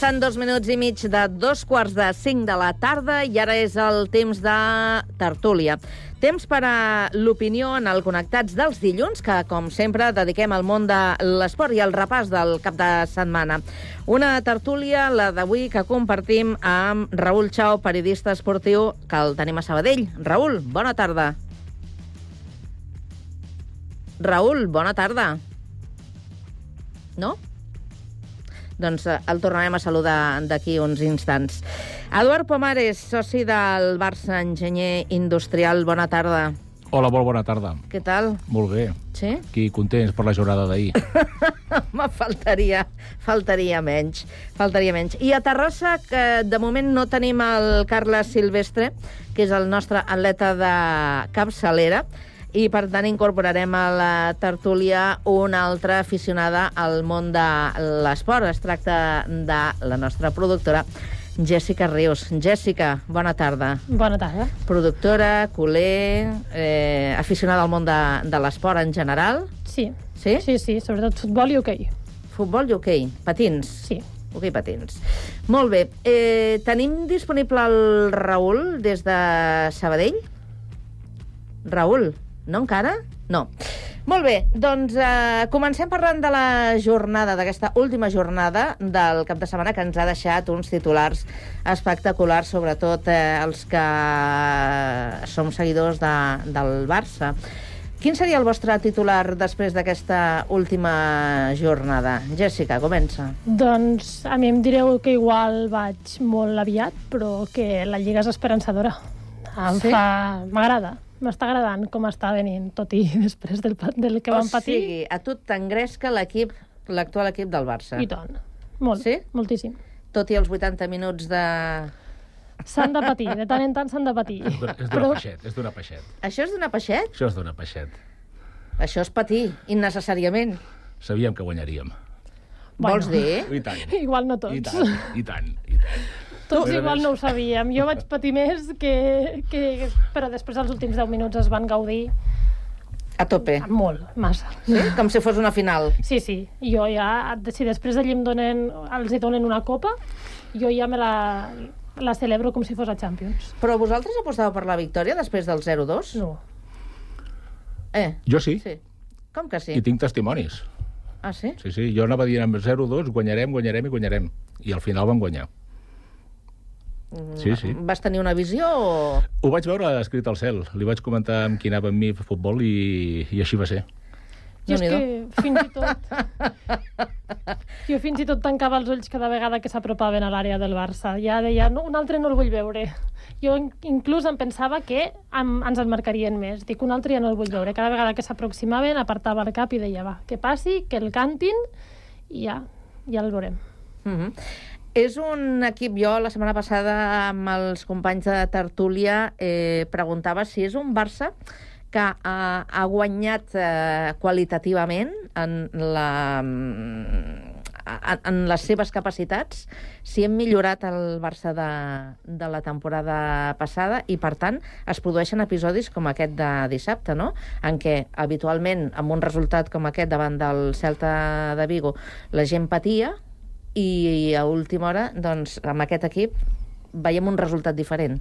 Passen dos minuts i mig de dos quarts de cinc de la tarda i ara és el temps de tertúlia. Temps per a l'opinió en el Connectats dels dilluns, que, com sempre, dediquem al món de l'esport i al repàs del cap de setmana. Una tertúlia, la d'avui, que compartim amb Raül Chao, periodista esportiu, que el tenim a Sabadell. Raül, bona tarda. Raül, bona tarda. No? Doncs el tornarem a saludar d'aquí uns instants. Eduard Pomares, soci del Barça Enginyer Industrial, bona tarda. Hola, molt bona tarda. Què tal? Molt bé. Sí? Aquí contents per la jornada d'ahir. Me faltaria, faltaria menys, faltaria menys. I a Terrassa, que de moment no tenim el Carles Silvestre, que és el nostre atleta de capçalera, i per tant incorporarem a la tertúlia una altra aficionada al món de l'esport. Es tracta de la nostra productora, Jessica Rius. Jessica, bona tarda. Bona tarda. Productora, culer, eh, aficionada al món de, de l'esport en general. Sí. Sí? Sí, sí, sobretot futbol i hoquei. Futbol i hoquei. Patins. Sí. Hoquei patins. Molt bé. Eh, tenim disponible el Raül des de Sabadell? Raül, no encara? No. Molt bé, doncs eh, comencem parlant de la jornada, d'aquesta última jornada del cap de setmana que ens ha deixat uns titulars espectaculars, sobretot eh, els que som seguidors de, del Barça. Quin seria el vostre titular després d'aquesta última jornada? Jessica, comença. Doncs a mi em direu que igual vaig molt aviat, però que la Lliga és esperançadora. Em Sí? fa... M'agrada. M'està agradant com està venint, tot i després del, del que o vam patir. sigui, a tu t'engresca l'equip, l'actual equip del Barça. I tant. Molt, Sí? moltíssim. Tot i els 80 minuts de... S'han de patir, de tant en tant s'han de patir. És d'una- és d'una Però peixet, és d'una peixet. Això és donar peixet? Això és d'una peixet. Això és patir, innecessàriament. Sabíem que guanyaríem. Vols dir? I tant, igual no tots. i tant, i tant. I tant. Tots Però igual no ho sabíem. Jo vaig patir més que, que... Però després els últims 10 minuts es van gaudir A tope. molt, massa. Sí? Com si fos una final. Sí, sí. Jo ja, si després d'allí em donen, els hi donen una copa, jo ja me la, la celebro com si fos a Champions. Però vosaltres apostàveu per la victòria després del 0-2? No. Eh, Jo sí, sí. Com que sí? i tinc testimonis. Ah, sí? Sí, sí, jo anava dient amb 0-2, guanyarem, guanyarem i guanyarem. I al final vam guanyar. Sí, sí. Vas tenir una visió o... Ho vaig veure escrit al cel. Li vaig comentar amb qui anava amb mi a futbol i, i així va ser. Jo és que fins i tot... jo fins i tot tancava els ulls cada vegada que s'apropaven a l'àrea del Barça. Ja deia, no, un altre no el vull veure. Jo in- inclús em pensava que em, ens en marcarien més. Dic, un altre ja no el vull veure. Cada vegada que s'aproximaven apartava el cap i deia, va, que passi, que el cantin i ja, ja el veurem. Mm -hmm. És un equip, jo la setmana passada amb els companys de Tertúlia eh, preguntava si és un Barça que ha, ha guanyat eh, qualitativament en, la, en, en les seves capacitats, si hem millorat el Barça de, de la temporada passada i, per tant, es produeixen episodis com aquest de dissabte, no? en què habitualment, amb un resultat com aquest davant del Celta de Vigo, la gent patia, i a última hora, doncs, amb aquest equip veiem un resultat diferent.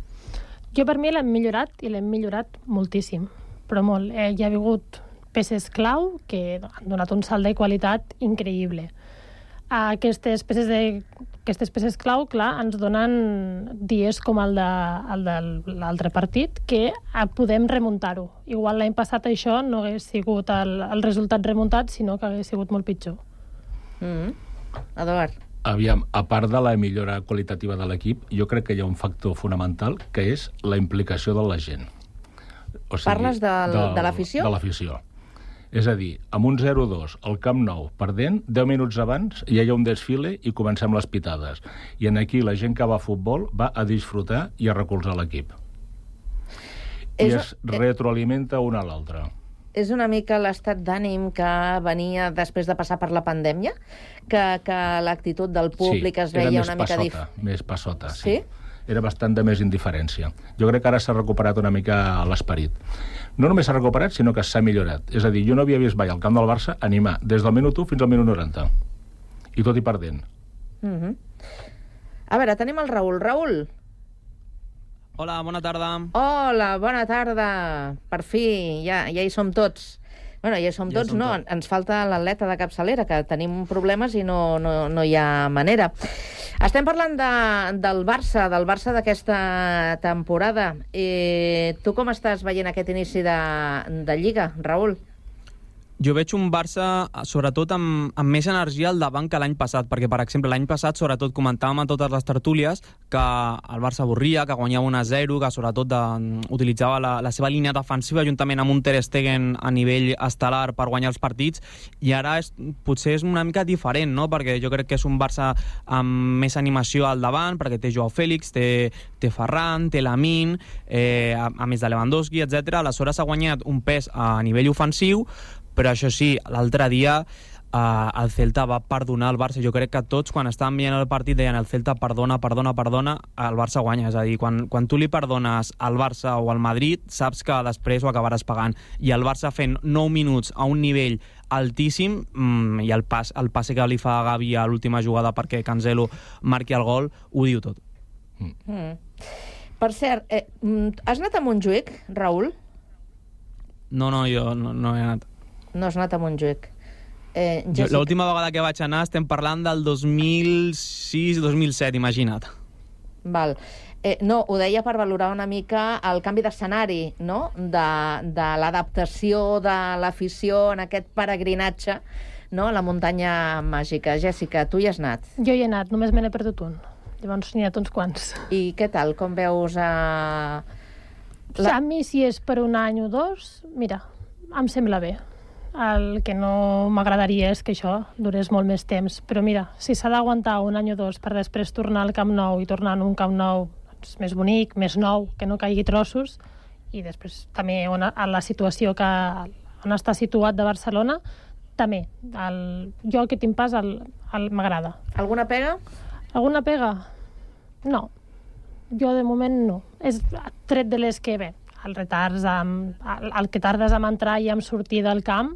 Jo per mi l'hem millorat i l'hem millorat moltíssim, però molt. Eh, hi ha hagut peces clau que han donat un salt de qualitat increïble. Aquestes peces, de, aquestes peces clau, clar, ens donen dies com el de, el de l'altre partit que eh, podem remuntar-ho. Igual l'any passat això no hagués sigut el, el resultat remuntat, sinó que hagués sigut molt pitjor. Mm -hmm. Eduard. Aviam, a part de la millora qualitativa de l'equip, jo crec que hi ha un factor fonamental, que és la implicació de la gent. O Parles del- de l'afició? De l'afició. És a dir, amb un 0-2 al Camp Nou perdent, 10 minuts abans ja hi ha un desfile i comencem les pitades. I en aquí la gent que va a futbol va a disfrutar i a recolzar l'equip. I es retroalimenta una a l'altra. És una mica l'estat d'ànim que venia després de passar per la pandèmia? Que, que l'actitud del públic es era veia una mica... passota, més passota, sí. Sí? Era bastant de més indiferència. Jo crec que ara s'ha recuperat una mica l'esperit. No només s'ha recuperat, sinó que s'ha millorat. És a dir, jo no havia vist mai al camp del Barça animar des del minut 1 fins al minut 90. I tot i perdent. Mm -hmm. A veure, tenim el Raül. Raül, Hola, bona tarda. hola, bona tarda. Per fi, ja, ja hi som tots. Bueno, ja hi som Ja tots, som no? tots. Ens falta l'atleta de capçalera, que tenim problemes i no, no, no hi ha manera. Estem parlant de, del Barça, del Barça d'aquesta temporada. Eh, tu com estàs veient aquest inici de, de Lliga, Raül? Jo veig un Barça, sobretot, amb, amb més energia al davant que l'any passat, perquè, per exemple, l'any passat, sobretot, comentàvem a totes les tertúlies que el Barça avorria, que guanyava 1 a 0, que sobretot de, utilitzava la, la seva línia defensiva juntament amb un Ter Stegen a nivell estel·lar per guanyar els partits, i ara és, potser és una mica diferent, no? perquè jo crec que és un Barça amb més animació al davant, perquè té Joao Fèlix, té, té Ferran, té Lamin, eh, a, a més de Lewandowski, etc. Aleshores ha guanyat un pes a nivell ofensiu, però això sí, l'altre dia eh, el Celta va perdonar el Barça. Jo crec que tots, quan estàvem veient el partit, deien el Celta perdona, perdona, perdona, el Barça guanya. És a dir, quan, quan tu li perdones al Barça o al Madrid, saps que després ho acabaràs pagant. I el Barça fent 9 minuts a un nivell altíssim mm, i el, pas, el passe que li fa a Gavi a l'última jugada perquè Cancelo marqui el gol, ho diu tot. Mm. Per cert, eh, mm, has anat a Montjuïc, Raül? No, no, jo no, no he anat. No has anat a Montjuïc. Eh, Jo, Jessica, L'última vegada que vaig anar estem parlant del 2006-2007, imagina't. Val. Eh, no, ho deia per valorar una mica el canvi d'escenari, no? de, de l'adaptació de l'afició en aquest peregrinatge no? a la muntanya màgica. Jessica, tu hi has anat. Jo hi he anat, només me n'he perdut un. Llavors n'hi ha uns quants. I què tal? Com veus a... La... A mi, si és per un any o dos, mira, em sembla bé. El que no m'agradaria és que això durés molt més temps. Però mira, si s'ha d'aguantar un any o dos per després tornar al Camp Nou i tornar en un Camp Nou doncs, més bonic, més nou, que no caigui trossos, i després també on, a la situació que, on està situat de Barcelona, també. El, jo el que tinc pas el, el, m'agrada. Alguna pega? Alguna pega? No. Jo de moment no. És tret de les que, bé, el retards, amb, el, el que tardes en entrar i en sortir del camp,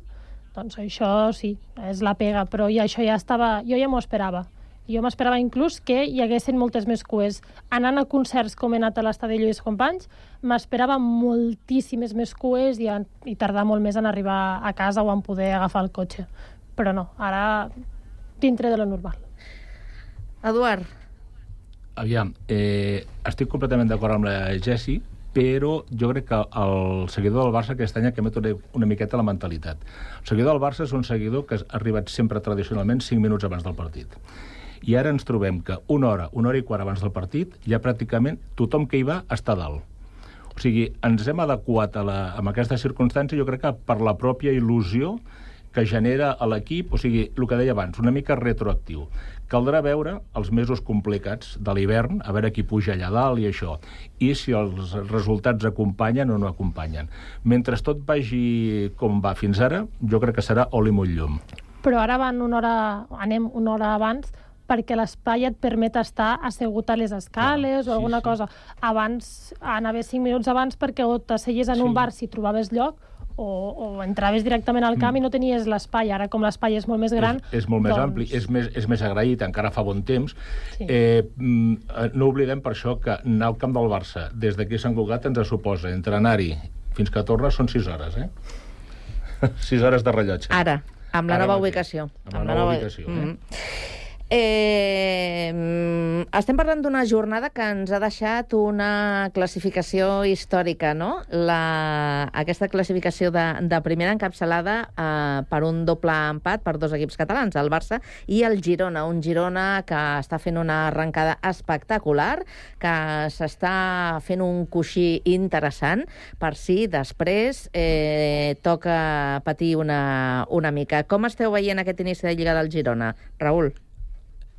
doncs això sí, és la pega, però ja, això ja estava... Jo ja m'ho esperava. Jo m'esperava inclús que hi haguessin moltes més cues. Anant a concerts com he anat a l'estadi Lluís Companys, m'esperava moltíssimes més cues i, i tardar molt més en arribar a casa o en poder agafar el cotxe. Però no, ara dintre de lo normal. Eduard. Aviam, eh, estic completament d'acord amb la Jessi, però jo crec que el seguidor del Barça aquest any ha canviat una, miqueta la mentalitat. El seguidor del Barça és un seguidor que ha arribat sempre tradicionalment 5 minuts abans del partit. I ara ens trobem que una hora, una hora i quart abans del partit, ja pràcticament tothom que hi va està dalt. O sigui, ens hem adequat a, la, a aquesta circumstància, jo crec que per la pròpia il·lusió que genera a l'equip, o sigui, el que deia abans, una mica retroactiu. Caldrà veure els mesos complicats de l'hivern, a veure qui puja allà dalt i això, i si els resultats acompanyen o no acompanyen. Mentre tot vagi com va fins ara, jo crec que serà oli molt llum. Però ara van una hora, anem una hora abans perquè l'espai et permet estar assegut a les escales Clar, o alguna sí. cosa. Abans, anaves 5 minuts abans perquè o t'asseies en sí. un bar si trobaves lloc o, o entraves directament al camp mm. i no tenies l'espai. Ara, com l'espai és molt més gran... És, és molt més doncs... ampli, és més, és més agraït, encara fa bon temps. Sí. Eh, no oblidem per això que anar al camp del Barça des d'aquí a Sant Cugat ens suposa entre anar-hi fins que torna són 6 hores, eh? 6 hores de rellotge. Ara, amb la Ara nova mateix. ubicació. Amb la nova ubicació, eh? Mm -hmm. Eh, estem parlant d'una jornada que ens ha deixat una classificació històrica, no? La, aquesta classificació de, de primera encapçalada eh, per un doble empat per dos equips catalans, el Barça i el Girona. Un Girona que està fent una arrencada espectacular, que s'està fent un coixí interessant per si després eh, toca patir una, una mica. Com esteu veient aquest inici de Lliga del Girona, Raül?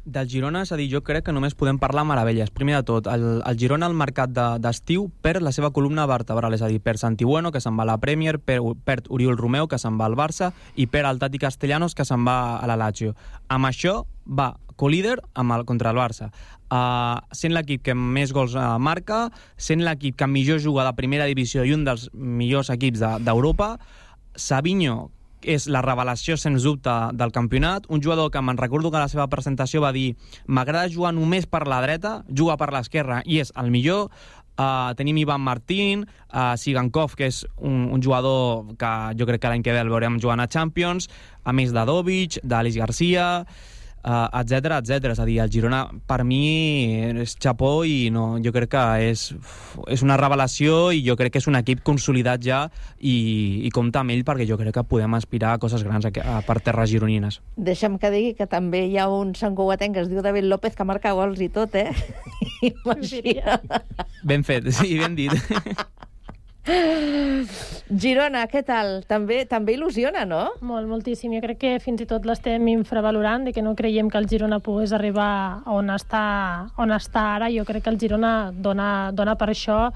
Del Girona, és a dir, jo crec que només podem parlar meravelles. Primer de tot, el, el Girona al mercat d'estiu de, perd la seva columna vertebral, és a dir, perd Santi Bueno, que se'n va a la Premier, perd, perd Oriol Romeu, que se'n va al Barça, i perd el Tati Castellanos, que se'n va a la Lazio. Amb això va co-líder amb el, contra el Barça. Uh, sent l'equip que més gols uh, marca, sent l'equip que millor juga de primera divisió i un dels millors equips d'Europa, de, Savinho, és la revelació, sens dubte, del campionat. Un jugador que me'n recordo que a la seva presentació va dir m'agrada jugar només per la dreta, juga per l'esquerra i és el millor. Uh, tenim Ivan Martín, uh, Sigankov, que és un, un jugador que jo crec que l'any que ve el veurem jugant a Champions, a més de Dovic, d'Alice Garcia etc etc. És a dir, el Girona per mi és xapó i no, jo crec que és, és una revelació i jo crec que és un equip consolidat ja i, i compta amb ell perquè jo crec que podem aspirar a coses grans a, a, per terres gironines. Deixa'm que digui que també hi ha un Sant Cugatenc que es diu David López que marca gols i tot, eh? Imagina. Ben fet, sí, ben dit. Girona, què tal? També també il·lusiona, no? Molt, moltíssim. Jo crec que fins i tot l'estem infravalorant, de que no creiem que el Girona pogués arribar on està, on està ara. Jo crec que el Girona dona, dona per això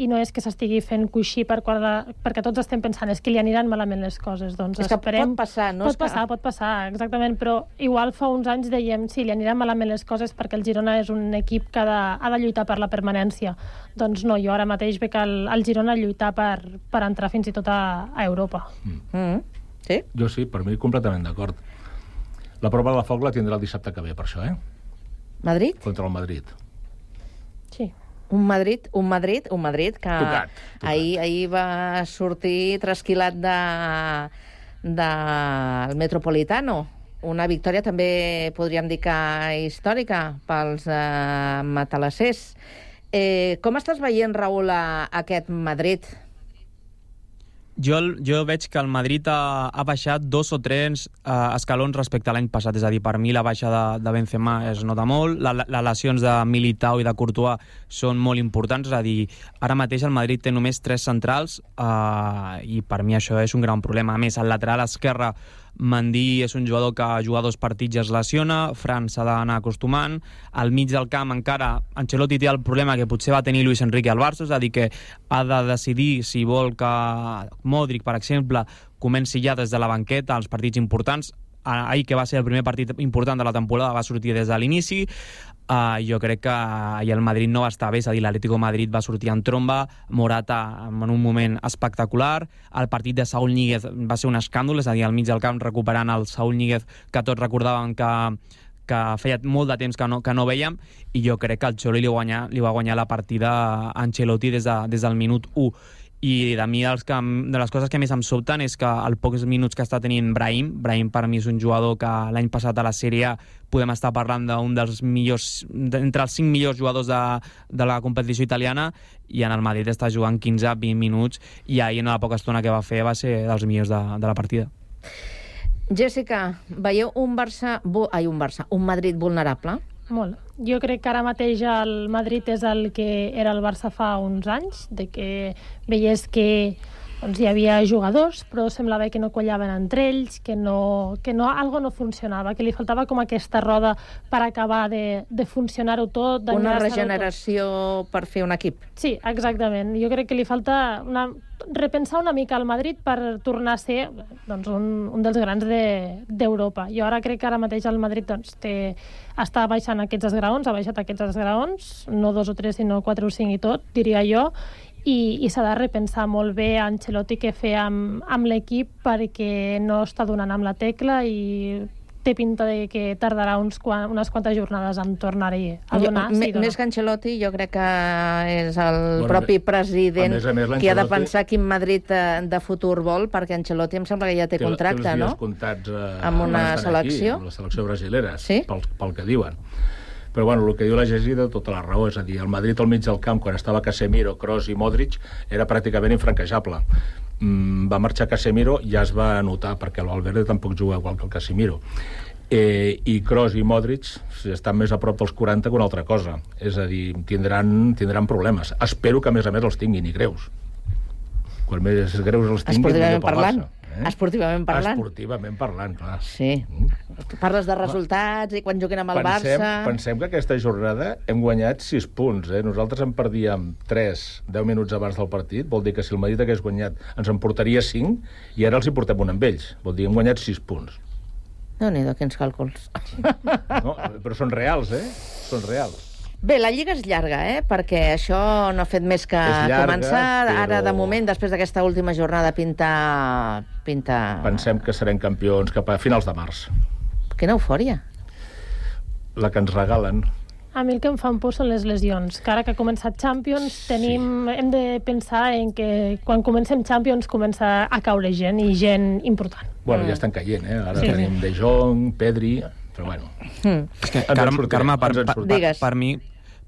i no és que s'estigui fent coixí per quadra, perquè tots estem pensant és que li aniran malament les coses. Doncs és que esperem... pot passar, no? Pot passar, pot passar, exactament, però igual fa uns anys dèiem sí, li aniran malament les coses perquè el Girona és un equip que ha de, ha de lluitar per la permanència. Doncs no, jo ara mateix veig el, el Girona lluitar per, per entrar fins i tot a, a Europa. Mm. Mm. Sí? Jo sí, per mi completament d'acord. La prova de la foc la tindrà el dissabte que ve, per això, eh? Madrid? Contra el Madrid. Sí. Un Madrid, un Madrid, un Madrid que Tocat, tocat. Ahir, ahir va sortir trasquilat de, del Metropolitano. Una victòria també podríem dir que històrica pels eh, matalassers. Eh, com estàs veient, Raül, a, aquest Madrid? Jo, jo veig que el Madrid ha, ha baixat dos o tres uh, escalons respecte a l'any passat. És a dir, per mi la baixa de, de Benzema es nota molt, la, la, les lesions de Militao i de Courtois són molt importants. És a dir, ara mateix el Madrid té només tres centrals uh, i per mi això és un gran problema. A més, el lateral esquerre Mandí és un jugador que a jugar dos partits ja es lesiona, Fran s'ha d'anar acostumant, al mig del camp encara Ancelotti té el problema que potser va tenir Luis Enrique al Barça, és a dir, que ha de decidir si vol que Modric, per exemple, comenci ja des de la banqueta als partits importants, ahir que va ser el primer partit important de la temporada va sortir des de l'inici. Uh, jo crec que ahir el Madrid no va estar bé és a dir, l'Atlético Madrid va sortir en tromba Morata en un moment espectacular. El partit de Saúl Níguez va ser un escàndol, és a dir, al mig del camp recuperant el Saúl Níguez que tots recordaven que que feia molt de temps que no, que no veiem i jo crec que el Xolo li, guanyar, li va guanyar la partida a Ancelotti des, de, des del minut 1 i de mi els que, de les coses que més em sobten és que al pocs minuts que està tenint Brahim, Brahim per mi és un jugador que l'any passat a la Sèrie podem estar parlant d'un dels millors, entre els 5 millors jugadors de, de la competició italiana i en el Madrid està jugant 15-20 minuts i ahir en la poca estona que va fer va ser dels millors de, de la partida. Jessica, veieu un Barça... Ai, un Barça, un Madrid vulnerable? Molt. Jo crec que ara mateix el Madrid és el que era el Barça fa uns anys, de que veies que doncs, hi havia jugadors, però semblava que no collaven entre ells, que no, que no, algo no funcionava, que li faltava com aquesta roda per acabar de, de funcionar-ho tot. Una regeneració tot. per fer un equip. Sí, exactament. Jo crec que li falta una, repensar una mica el Madrid per tornar a ser doncs, un, un dels grans d'Europa. De, jo ara crec que ara mateix el Madrid doncs, té, està baixant aquests esgraons, ha baixat aquests esgraons, no dos o tres, sinó quatre o cinc i tot, diria jo, i, i s'ha de repensar molt bé Ancelotti què fer amb, amb l'equip perquè no està donant amb la tecla i té pinta de que tardarà uns quan, unes quantes jornades en tornar-hi a donar. Jo, sí, més que Ancelotti, jo crec que és el bueno, propi president a més a més, qui ha de pensar quin Madrid de, de futur vol, perquè Ancelotti em sembla que ja té, té contracte, té no? comptats eh, amb una selecció. Aquí, amb la selecció brasilera, sí? pel, pel que diuen. Però bueno, el que diu la Gesi de tota la raó, és a dir, el Madrid al mig del camp, quan estava Casemiro, Kroos i Modric, era pràcticament infranquejable. Mm, va marxar Casemiro i ja es va notar, perquè l'Alverde tampoc juga igual que el Casemiro. Eh, I Kroos i Modric estan més a prop dels 40 que una altra cosa. És a dir, tindran, tindran problemes. Espero que, a més a més, els tinguin i greus. Quan més greus els tinguin, millor pel parlant. Barça. Eh? Esportivament parlant. Esportivament parlant, clar. Sí. Tu parles de resultats i quan juguen amb el pensem, Barça... Pensem que aquesta jornada hem guanyat 6 punts. Eh? Nosaltres en perdíem 3 10 minuts abans del partit. Vol dir que si el Madrid hagués guanyat ens en portaria 5 i ara els hi portem un amb ells. Vol dir, hem guanyat 6 punts. no n'hi quins càlculs. No, però són reals, eh? Són reals. Bé, la Lliga és llarga, eh? perquè això no ha fet més que llarga, començar. però... Ara, de moment, després d'aquesta última jornada, pinta... pinta... Pensem que serem campions cap a finals de març. Quina eufòria. La que ens regalen. A mi el que em fan por són les lesions, que ara que ha començat Champions tenim, sí. hem de pensar en que quan comencem Champions comença a caure gent i gent important. Bueno, mm. ja estan caient, eh? Ara sí. tenim De Jong, Pedri, però bueno. Mm. És que, Carme, Carme per, per, per, per mi,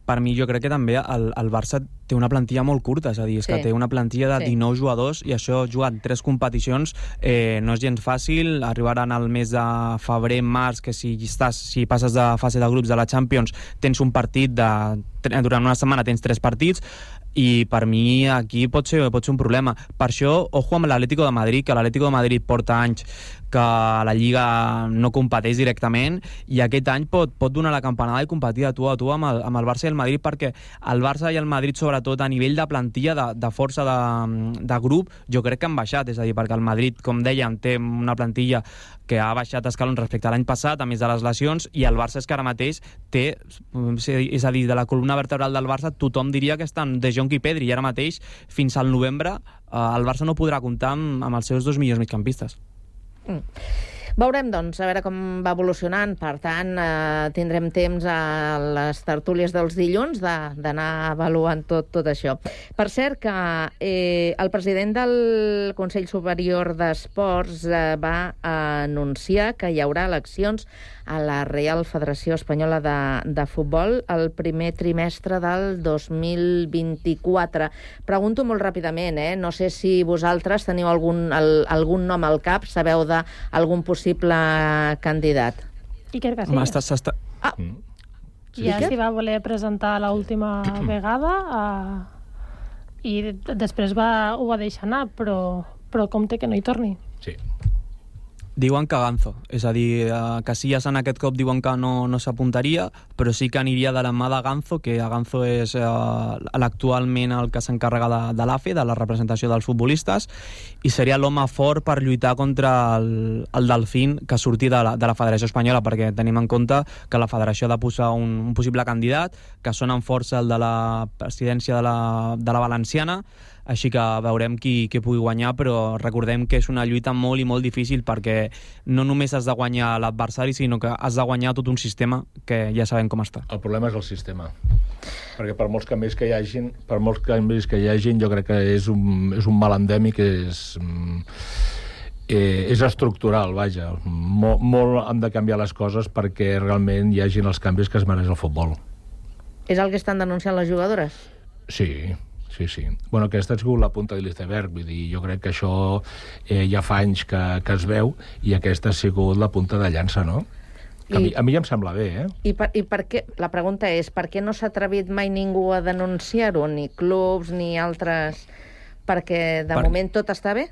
per mi jo crec que també el, el Barça té una plantilla molt curta, és a dir, és sí. que té una plantilla de sí. 19 jugadors i això jugant tres competicions eh, no és gens fàcil, arribaran al mes de febrer, març, que si estàs si passes de fase de grups de la Champions tens un partit de durant una setmana tens tres partits i per mi aquí pot ser, pot ser un problema. Per això, ojo amb l'Atlético de Madrid, que l'Atlético de Madrid porta anys que la Lliga no competeix directament i aquest any pot, pot donar la campanada i competir a tu a tu amb el, amb el Barça i el Madrid perquè el Barça i el Madrid, sobretot a nivell de plantilla, de, de força de, de grup, jo crec que han baixat, és a dir, perquè el Madrid, com dèiem, té una plantilla que ha baixat escalons respecte a l'any passat, a més de les lesions, i el Barça és que ara mateix té, és a dir, de la columna vertebral del Barça, tothom diria que estan De Jong i Pedri, i ara mateix, fins al novembre, eh, el Barça no podrà comptar amb, amb els seus dos millors migcampistes. Mm. Veurem, doncs, a veure com va evolucionant. Per tant, eh, tindrem temps a les tertúlies dels dilluns de- d'anar avaluant tot, tot això. Per cert, que eh, el president del Consell Superior d'Esports eh, va anunciar que hi haurà eleccions a la Real Federació Espanyola de, de Futbol el primer trimestre del 2024. Pregunto molt ràpidament, eh? no sé si vosaltres teniu algun, el, algun nom al cap, sabeu d'algun possible candidat. Iker Casillas. estàs, està... Ah. Ja Iker? s'hi va voler presentar l'última vegada eh, i després va, ho va deixar anar, però, però compte que no hi torni. Sí. Diuen que Ganzo, és a dir, eh, Casillas en aquest cop diuen que no, no s'apuntaria, però sí que aniria de la mà de Ganzo, que Ganzo és eh, l'actualment el que s'encarrega de, de l'AFE, de la representació dels futbolistes, i seria l'home fort per lluitar contra el, el Delfín que surti de la, de la Federació Espanyola, perquè tenim en compte que la Federació ha de posar un, un possible candidat, que sona amb força el de la presidència de la, de la Valenciana, així que veurem qui, qui pugui guanyar, però recordem que és una lluita molt i molt difícil perquè no només has de guanyar l'adversari, sinó que has de guanyar tot un sistema que ja sabem com està. El problema és el sistema. Perquè per molts canvis que hi hagin, per molts canvis que hi hagin, jo crec que és un, és un mal endèmic, és, mm, eh, és estructural, vaja. Molt, molt han de canviar les coses perquè realment hi hagin els canvis que es mereix el futbol. És el que estan denunciant les jugadores? Sí, sí, sí. Bueno, aquesta ha sigut la punta de l'iceberg, vull dir, jo crec que això eh, ja fa anys que, que es veu i aquesta ha sigut la punta de llança, no? Que a, I- mi, a mi ja em sembla bé, eh? I per, I per què, la pregunta és, per què no s'ha atrevit mai ningú a denunciar-ho? Ni clubs, ni altres... Perquè de Per- moment tot està bé?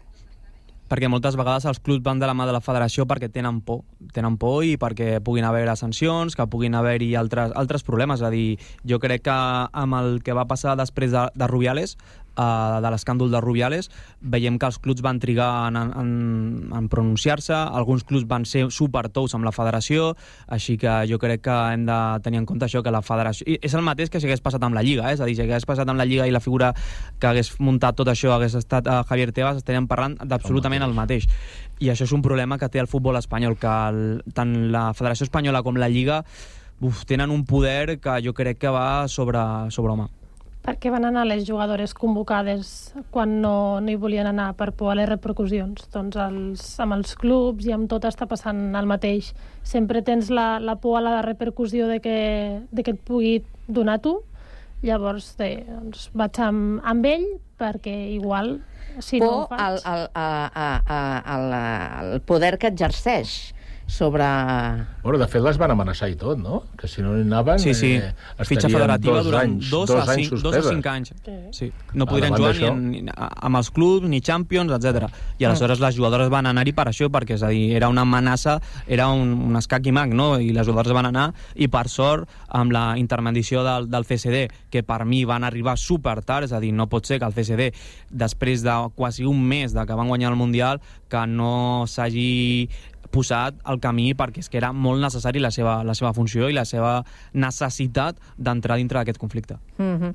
Perquè moltes vegades els clubs van de la mà de la federació perquè tenen por, tenen por i perquè puguin haver sancions, que puguin haver-hi altres, altres problemes. És a dir, jo crec que amb el que va passar després de, de Rubiales, uh, de l'escàndol de Rubiales, veiem que els clubs van trigar en, en, en pronunciar-se, alguns clubs van ser supertous amb la federació, així que jo crec que hem de tenir en compte això, que la federació... I és el mateix que si hagués passat amb la Lliga, eh? és a dir, si hagués passat amb la Lliga i la figura que hagués muntat tot això hagués estat uh, Javier Tebas, estaríem parlant d'absolutament el mateix. I això és un problema que té el futbol espanyol, que el, tant la Federació Espanyola com la Lliga uf, tenen un poder que jo crec que va sobre, sobre home. Per què van anar les jugadores convocades quan no, no hi volien anar per por a les repercussions? Doncs els, amb els clubs i amb tot està passant el mateix. Sempre tens la, la por a la repercussió de que, de que et pugui donar tu, llavors de, doncs, vaig amb, amb ell perquè igual si no ho por faig... al, al, a, a, a, al, al poder que exerceix sobre... Bueno, de fet, les van amenaçar i tot, no? Que si no hi anaven... Sí, sí. Eh, Fitxa federativa dos durant anys, dos, dos a anys cinc, dos a cinc anys. Sí. No Ah, podrien jugar ni, ni, amb els clubs, ni Champions, etc. I aleshores les jugadores van anar-hi per això, perquè és a dir, era una amenaça, era un, un escac i mag, no? I les jugadores van anar, i per sort, amb la intermediació del, del CSD, que per mi van arribar super tard, és a dir, no pot ser que el CSD, després de quasi un mes de que van guanyar el Mundial, que no s'hagi posat al camí perquè és que era molt necessari la seva, la seva funció i la seva necessitat d'entrar dintre d'aquest conflicte. Mm -hmm.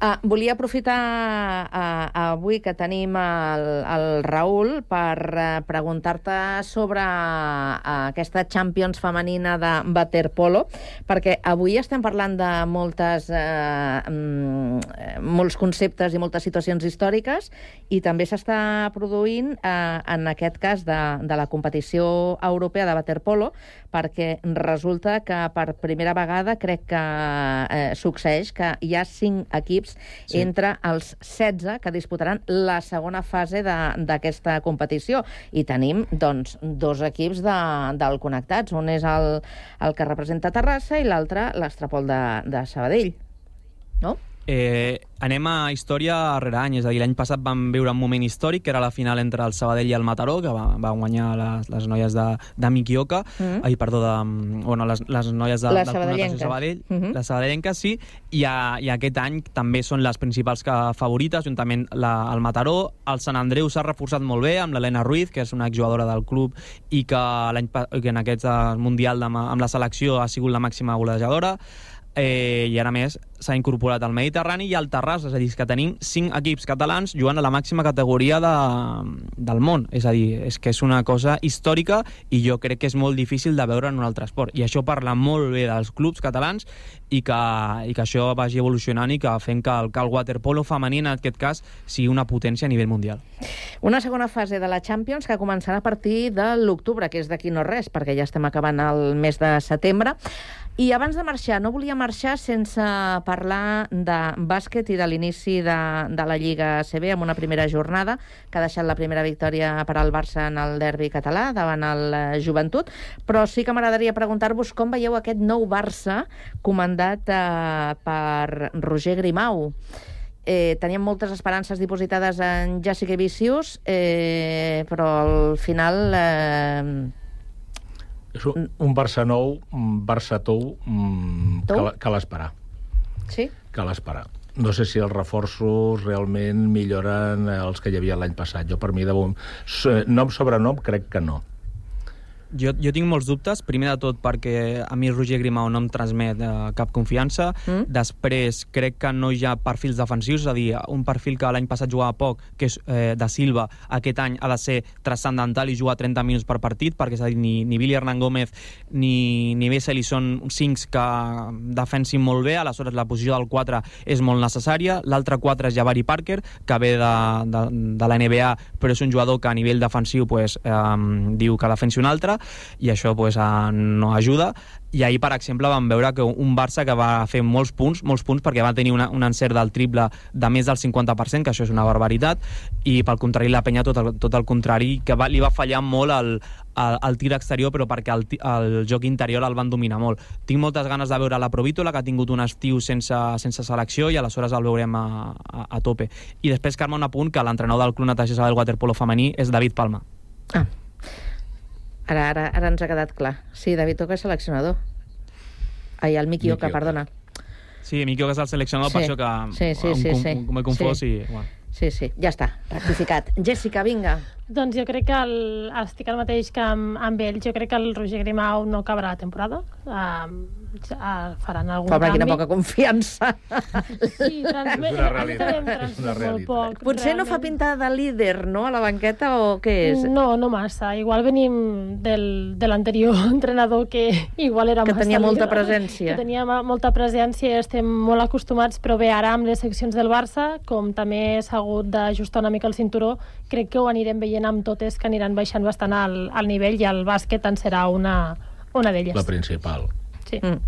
Uh, volia aprofitar uh, avui que tenim el, el Raül per uh, preguntar-te sobre uh, aquesta Champions femenina de waterpolo, perquè avui estem parlant de moltes, uh, um, molts conceptes i moltes situacions històriques i també s'està produint, uh, en aquest cas, de, de la competició europea de waterpolo, perquè resulta que per primera vegada crec que eh, succeeix que hi ha cinc equips Sí. sí. entre els 16 que disputaran la segona fase d'aquesta competició. I tenim, doncs, dos equips de, del Connectats. Un és el, el que representa Terrassa i l'altre l'Estrapol de, de Sabadell. No? Eh, anem a història rere any, és a dir, l'any passat vam viure un moment històric, que era la final entre el Sabadell i el Mataró, que va, va guanyar les, les noies de, de Mikioka, Mm. ai, perdó, de, bueno, les, les noies de, Les sabadellenques. Sabadell, Mhm. les sabadellenques, sí, i, a, i aquest any també són les principals que, favorites, juntament la, el Mataró. El Sant Andreu s'ha reforçat molt bé amb l'Helena Ruiz, que és una exjugadora del club i que, que en aquest eh, Mundial de, amb la selecció ha sigut la màxima golejadora eh, i ara més s'ha incorporat al Mediterrani i al Terrassa, és a dir, que tenim cinc equips catalans jugant a la màxima categoria de, del món. És a dir, és que és una cosa històrica i jo crec que és molt difícil de veure en un altre esport. I això parla molt bé dels clubs catalans i que, i que això vagi evolucionant i que fent que el, el waterpolo femení, en aquest cas, sigui una potència a nivell mundial. Una segona fase de la Champions que començarà a partir de l'octubre, que és d'aquí no res, perquè ja estem acabant el mes de setembre. I abans de marxar, no volia marxar sense parlar de bàsquet i de l'inici de, de la Lliga CB amb una primera jornada que ha deixat la primera victòria per al Barça en el derbi català davant el eh, Joventut, però sí que m'agradaria preguntar-vos com veieu aquest nou Barça comandat eh, per Roger Grimau. Eh, teníem moltes esperances dipositades en Jessica Vicius, eh, però al final... Eh, és un, un Barça nou, un Barça tou, mm, Tou? cal, cal esperar. Sí? Cal esperar. No sé si els reforços realment milloren els que hi havia l'any passat. Jo, per mi, de bon... nom sobre nom, crec que no. Jo, jo tinc molts dubtes, primer de tot perquè a mi Roger Grimau no em transmet eh, cap confiança, mm. després crec que no hi ha perfils defensius, és a dir, un perfil que l'any passat jugava poc, que és eh, de Silva, aquest any ha de ser transcendental i jugar 30 minuts per partit, perquè és a dir, ni, ni Billy Hernán Gómez ni, ni Besseli són cincs que defensin molt bé, aleshores la posició del 4 és molt necessària, l'altre 4 és Jabari Parker, que ve de, de, de la NBA, però és un jugador que a nivell defensiu pues, eh, diu que defensi un altre, i això pues, eh, no ajuda i ahir, per exemple, vam veure que un Barça que va fer molts punts, molts punts perquè va tenir una, un encert del triple de més del 50%, que això és una barbaritat, i pel contrari la penya tot el, tot el contrari, que va, li va fallar molt el, el, el tir exterior, però perquè el, el joc interior el van dominar molt. Tinc moltes ganes de veure la Provítola, que ha tingut un estiu sense, sense selecció, i aleshores el veurem a, a, a tope. I després, Carme, un apunt, que l'entrenador del Club Natació Sabadell Waterpolo femení és David Palma. Ara, ara, ara ens ha quedat clar. Sí, David Oca és seleccionador. Ai, el Miki Miki Oca, Oca. perdona. Sí, Miquel, que és el seleccionador, per Sí. això que Sí, sí, em, sí, com- sí. m'he confós Sí. i... Bueno. Sí, sí, ja està, rectificat. Jessica, vinga. Doncs jo crec que el, estic el mateix que amb, amb ell. Jo crec que el Roger Grimau no acabarà la temporada. Um, ja faran algun Pobre, canvi. quina poca confiança. Sí, transmet, És una realitat, és una realitat. poc. Potser no fa pinta de líder, no?, a la banqueta, o què és? No, no massa. Igual venim del, de l'anterior entrenador que igual era Que massa tenia molta líder, presència. Que tenia molta presència i estem molt acostumats, però bé, ara amb les seccions del Barça, com també s'ha hagut d'ajustar una mica el cinturó, crec que ho anirem veient amb totes que aniran baixant bastant al, al nivell i el bàsquet en serà una, una d'elles. La principal. Sí. Mm.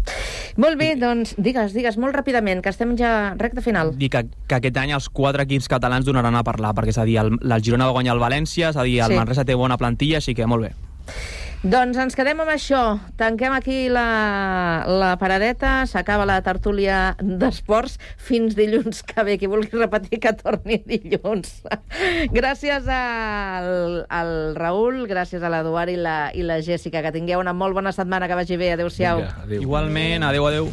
Molt bé, doncs digues, digues molt ràpidament, que estem ja recte final. dir que, que aquest any els quatre equips catalans donaran a parlar, perquè és a dir, el, el Girona va guanyar el València, és a dir, el Sí. sí. Manresa té bona plantilla, així que molt bé. Doncs ens quedem amb això. Tanquem aquí la, la paradeta, s'acaba la tertúlia d'esports. Fins dilluns que ve. Qui vulgui repetir que torni dilluns. gràcies al, al Raül, gràcies a l'Eduard i, la, i la Jèssica. Que tingueu una molt bona setmana, que vagi bé. Adéu-siau. Adéu. Igualment, adeu, adeu.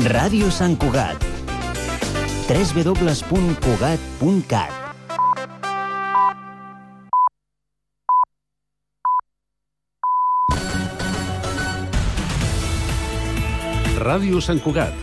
Ràdio Sant Cugat. www.cugat.cat Ràdio Sant Cugat,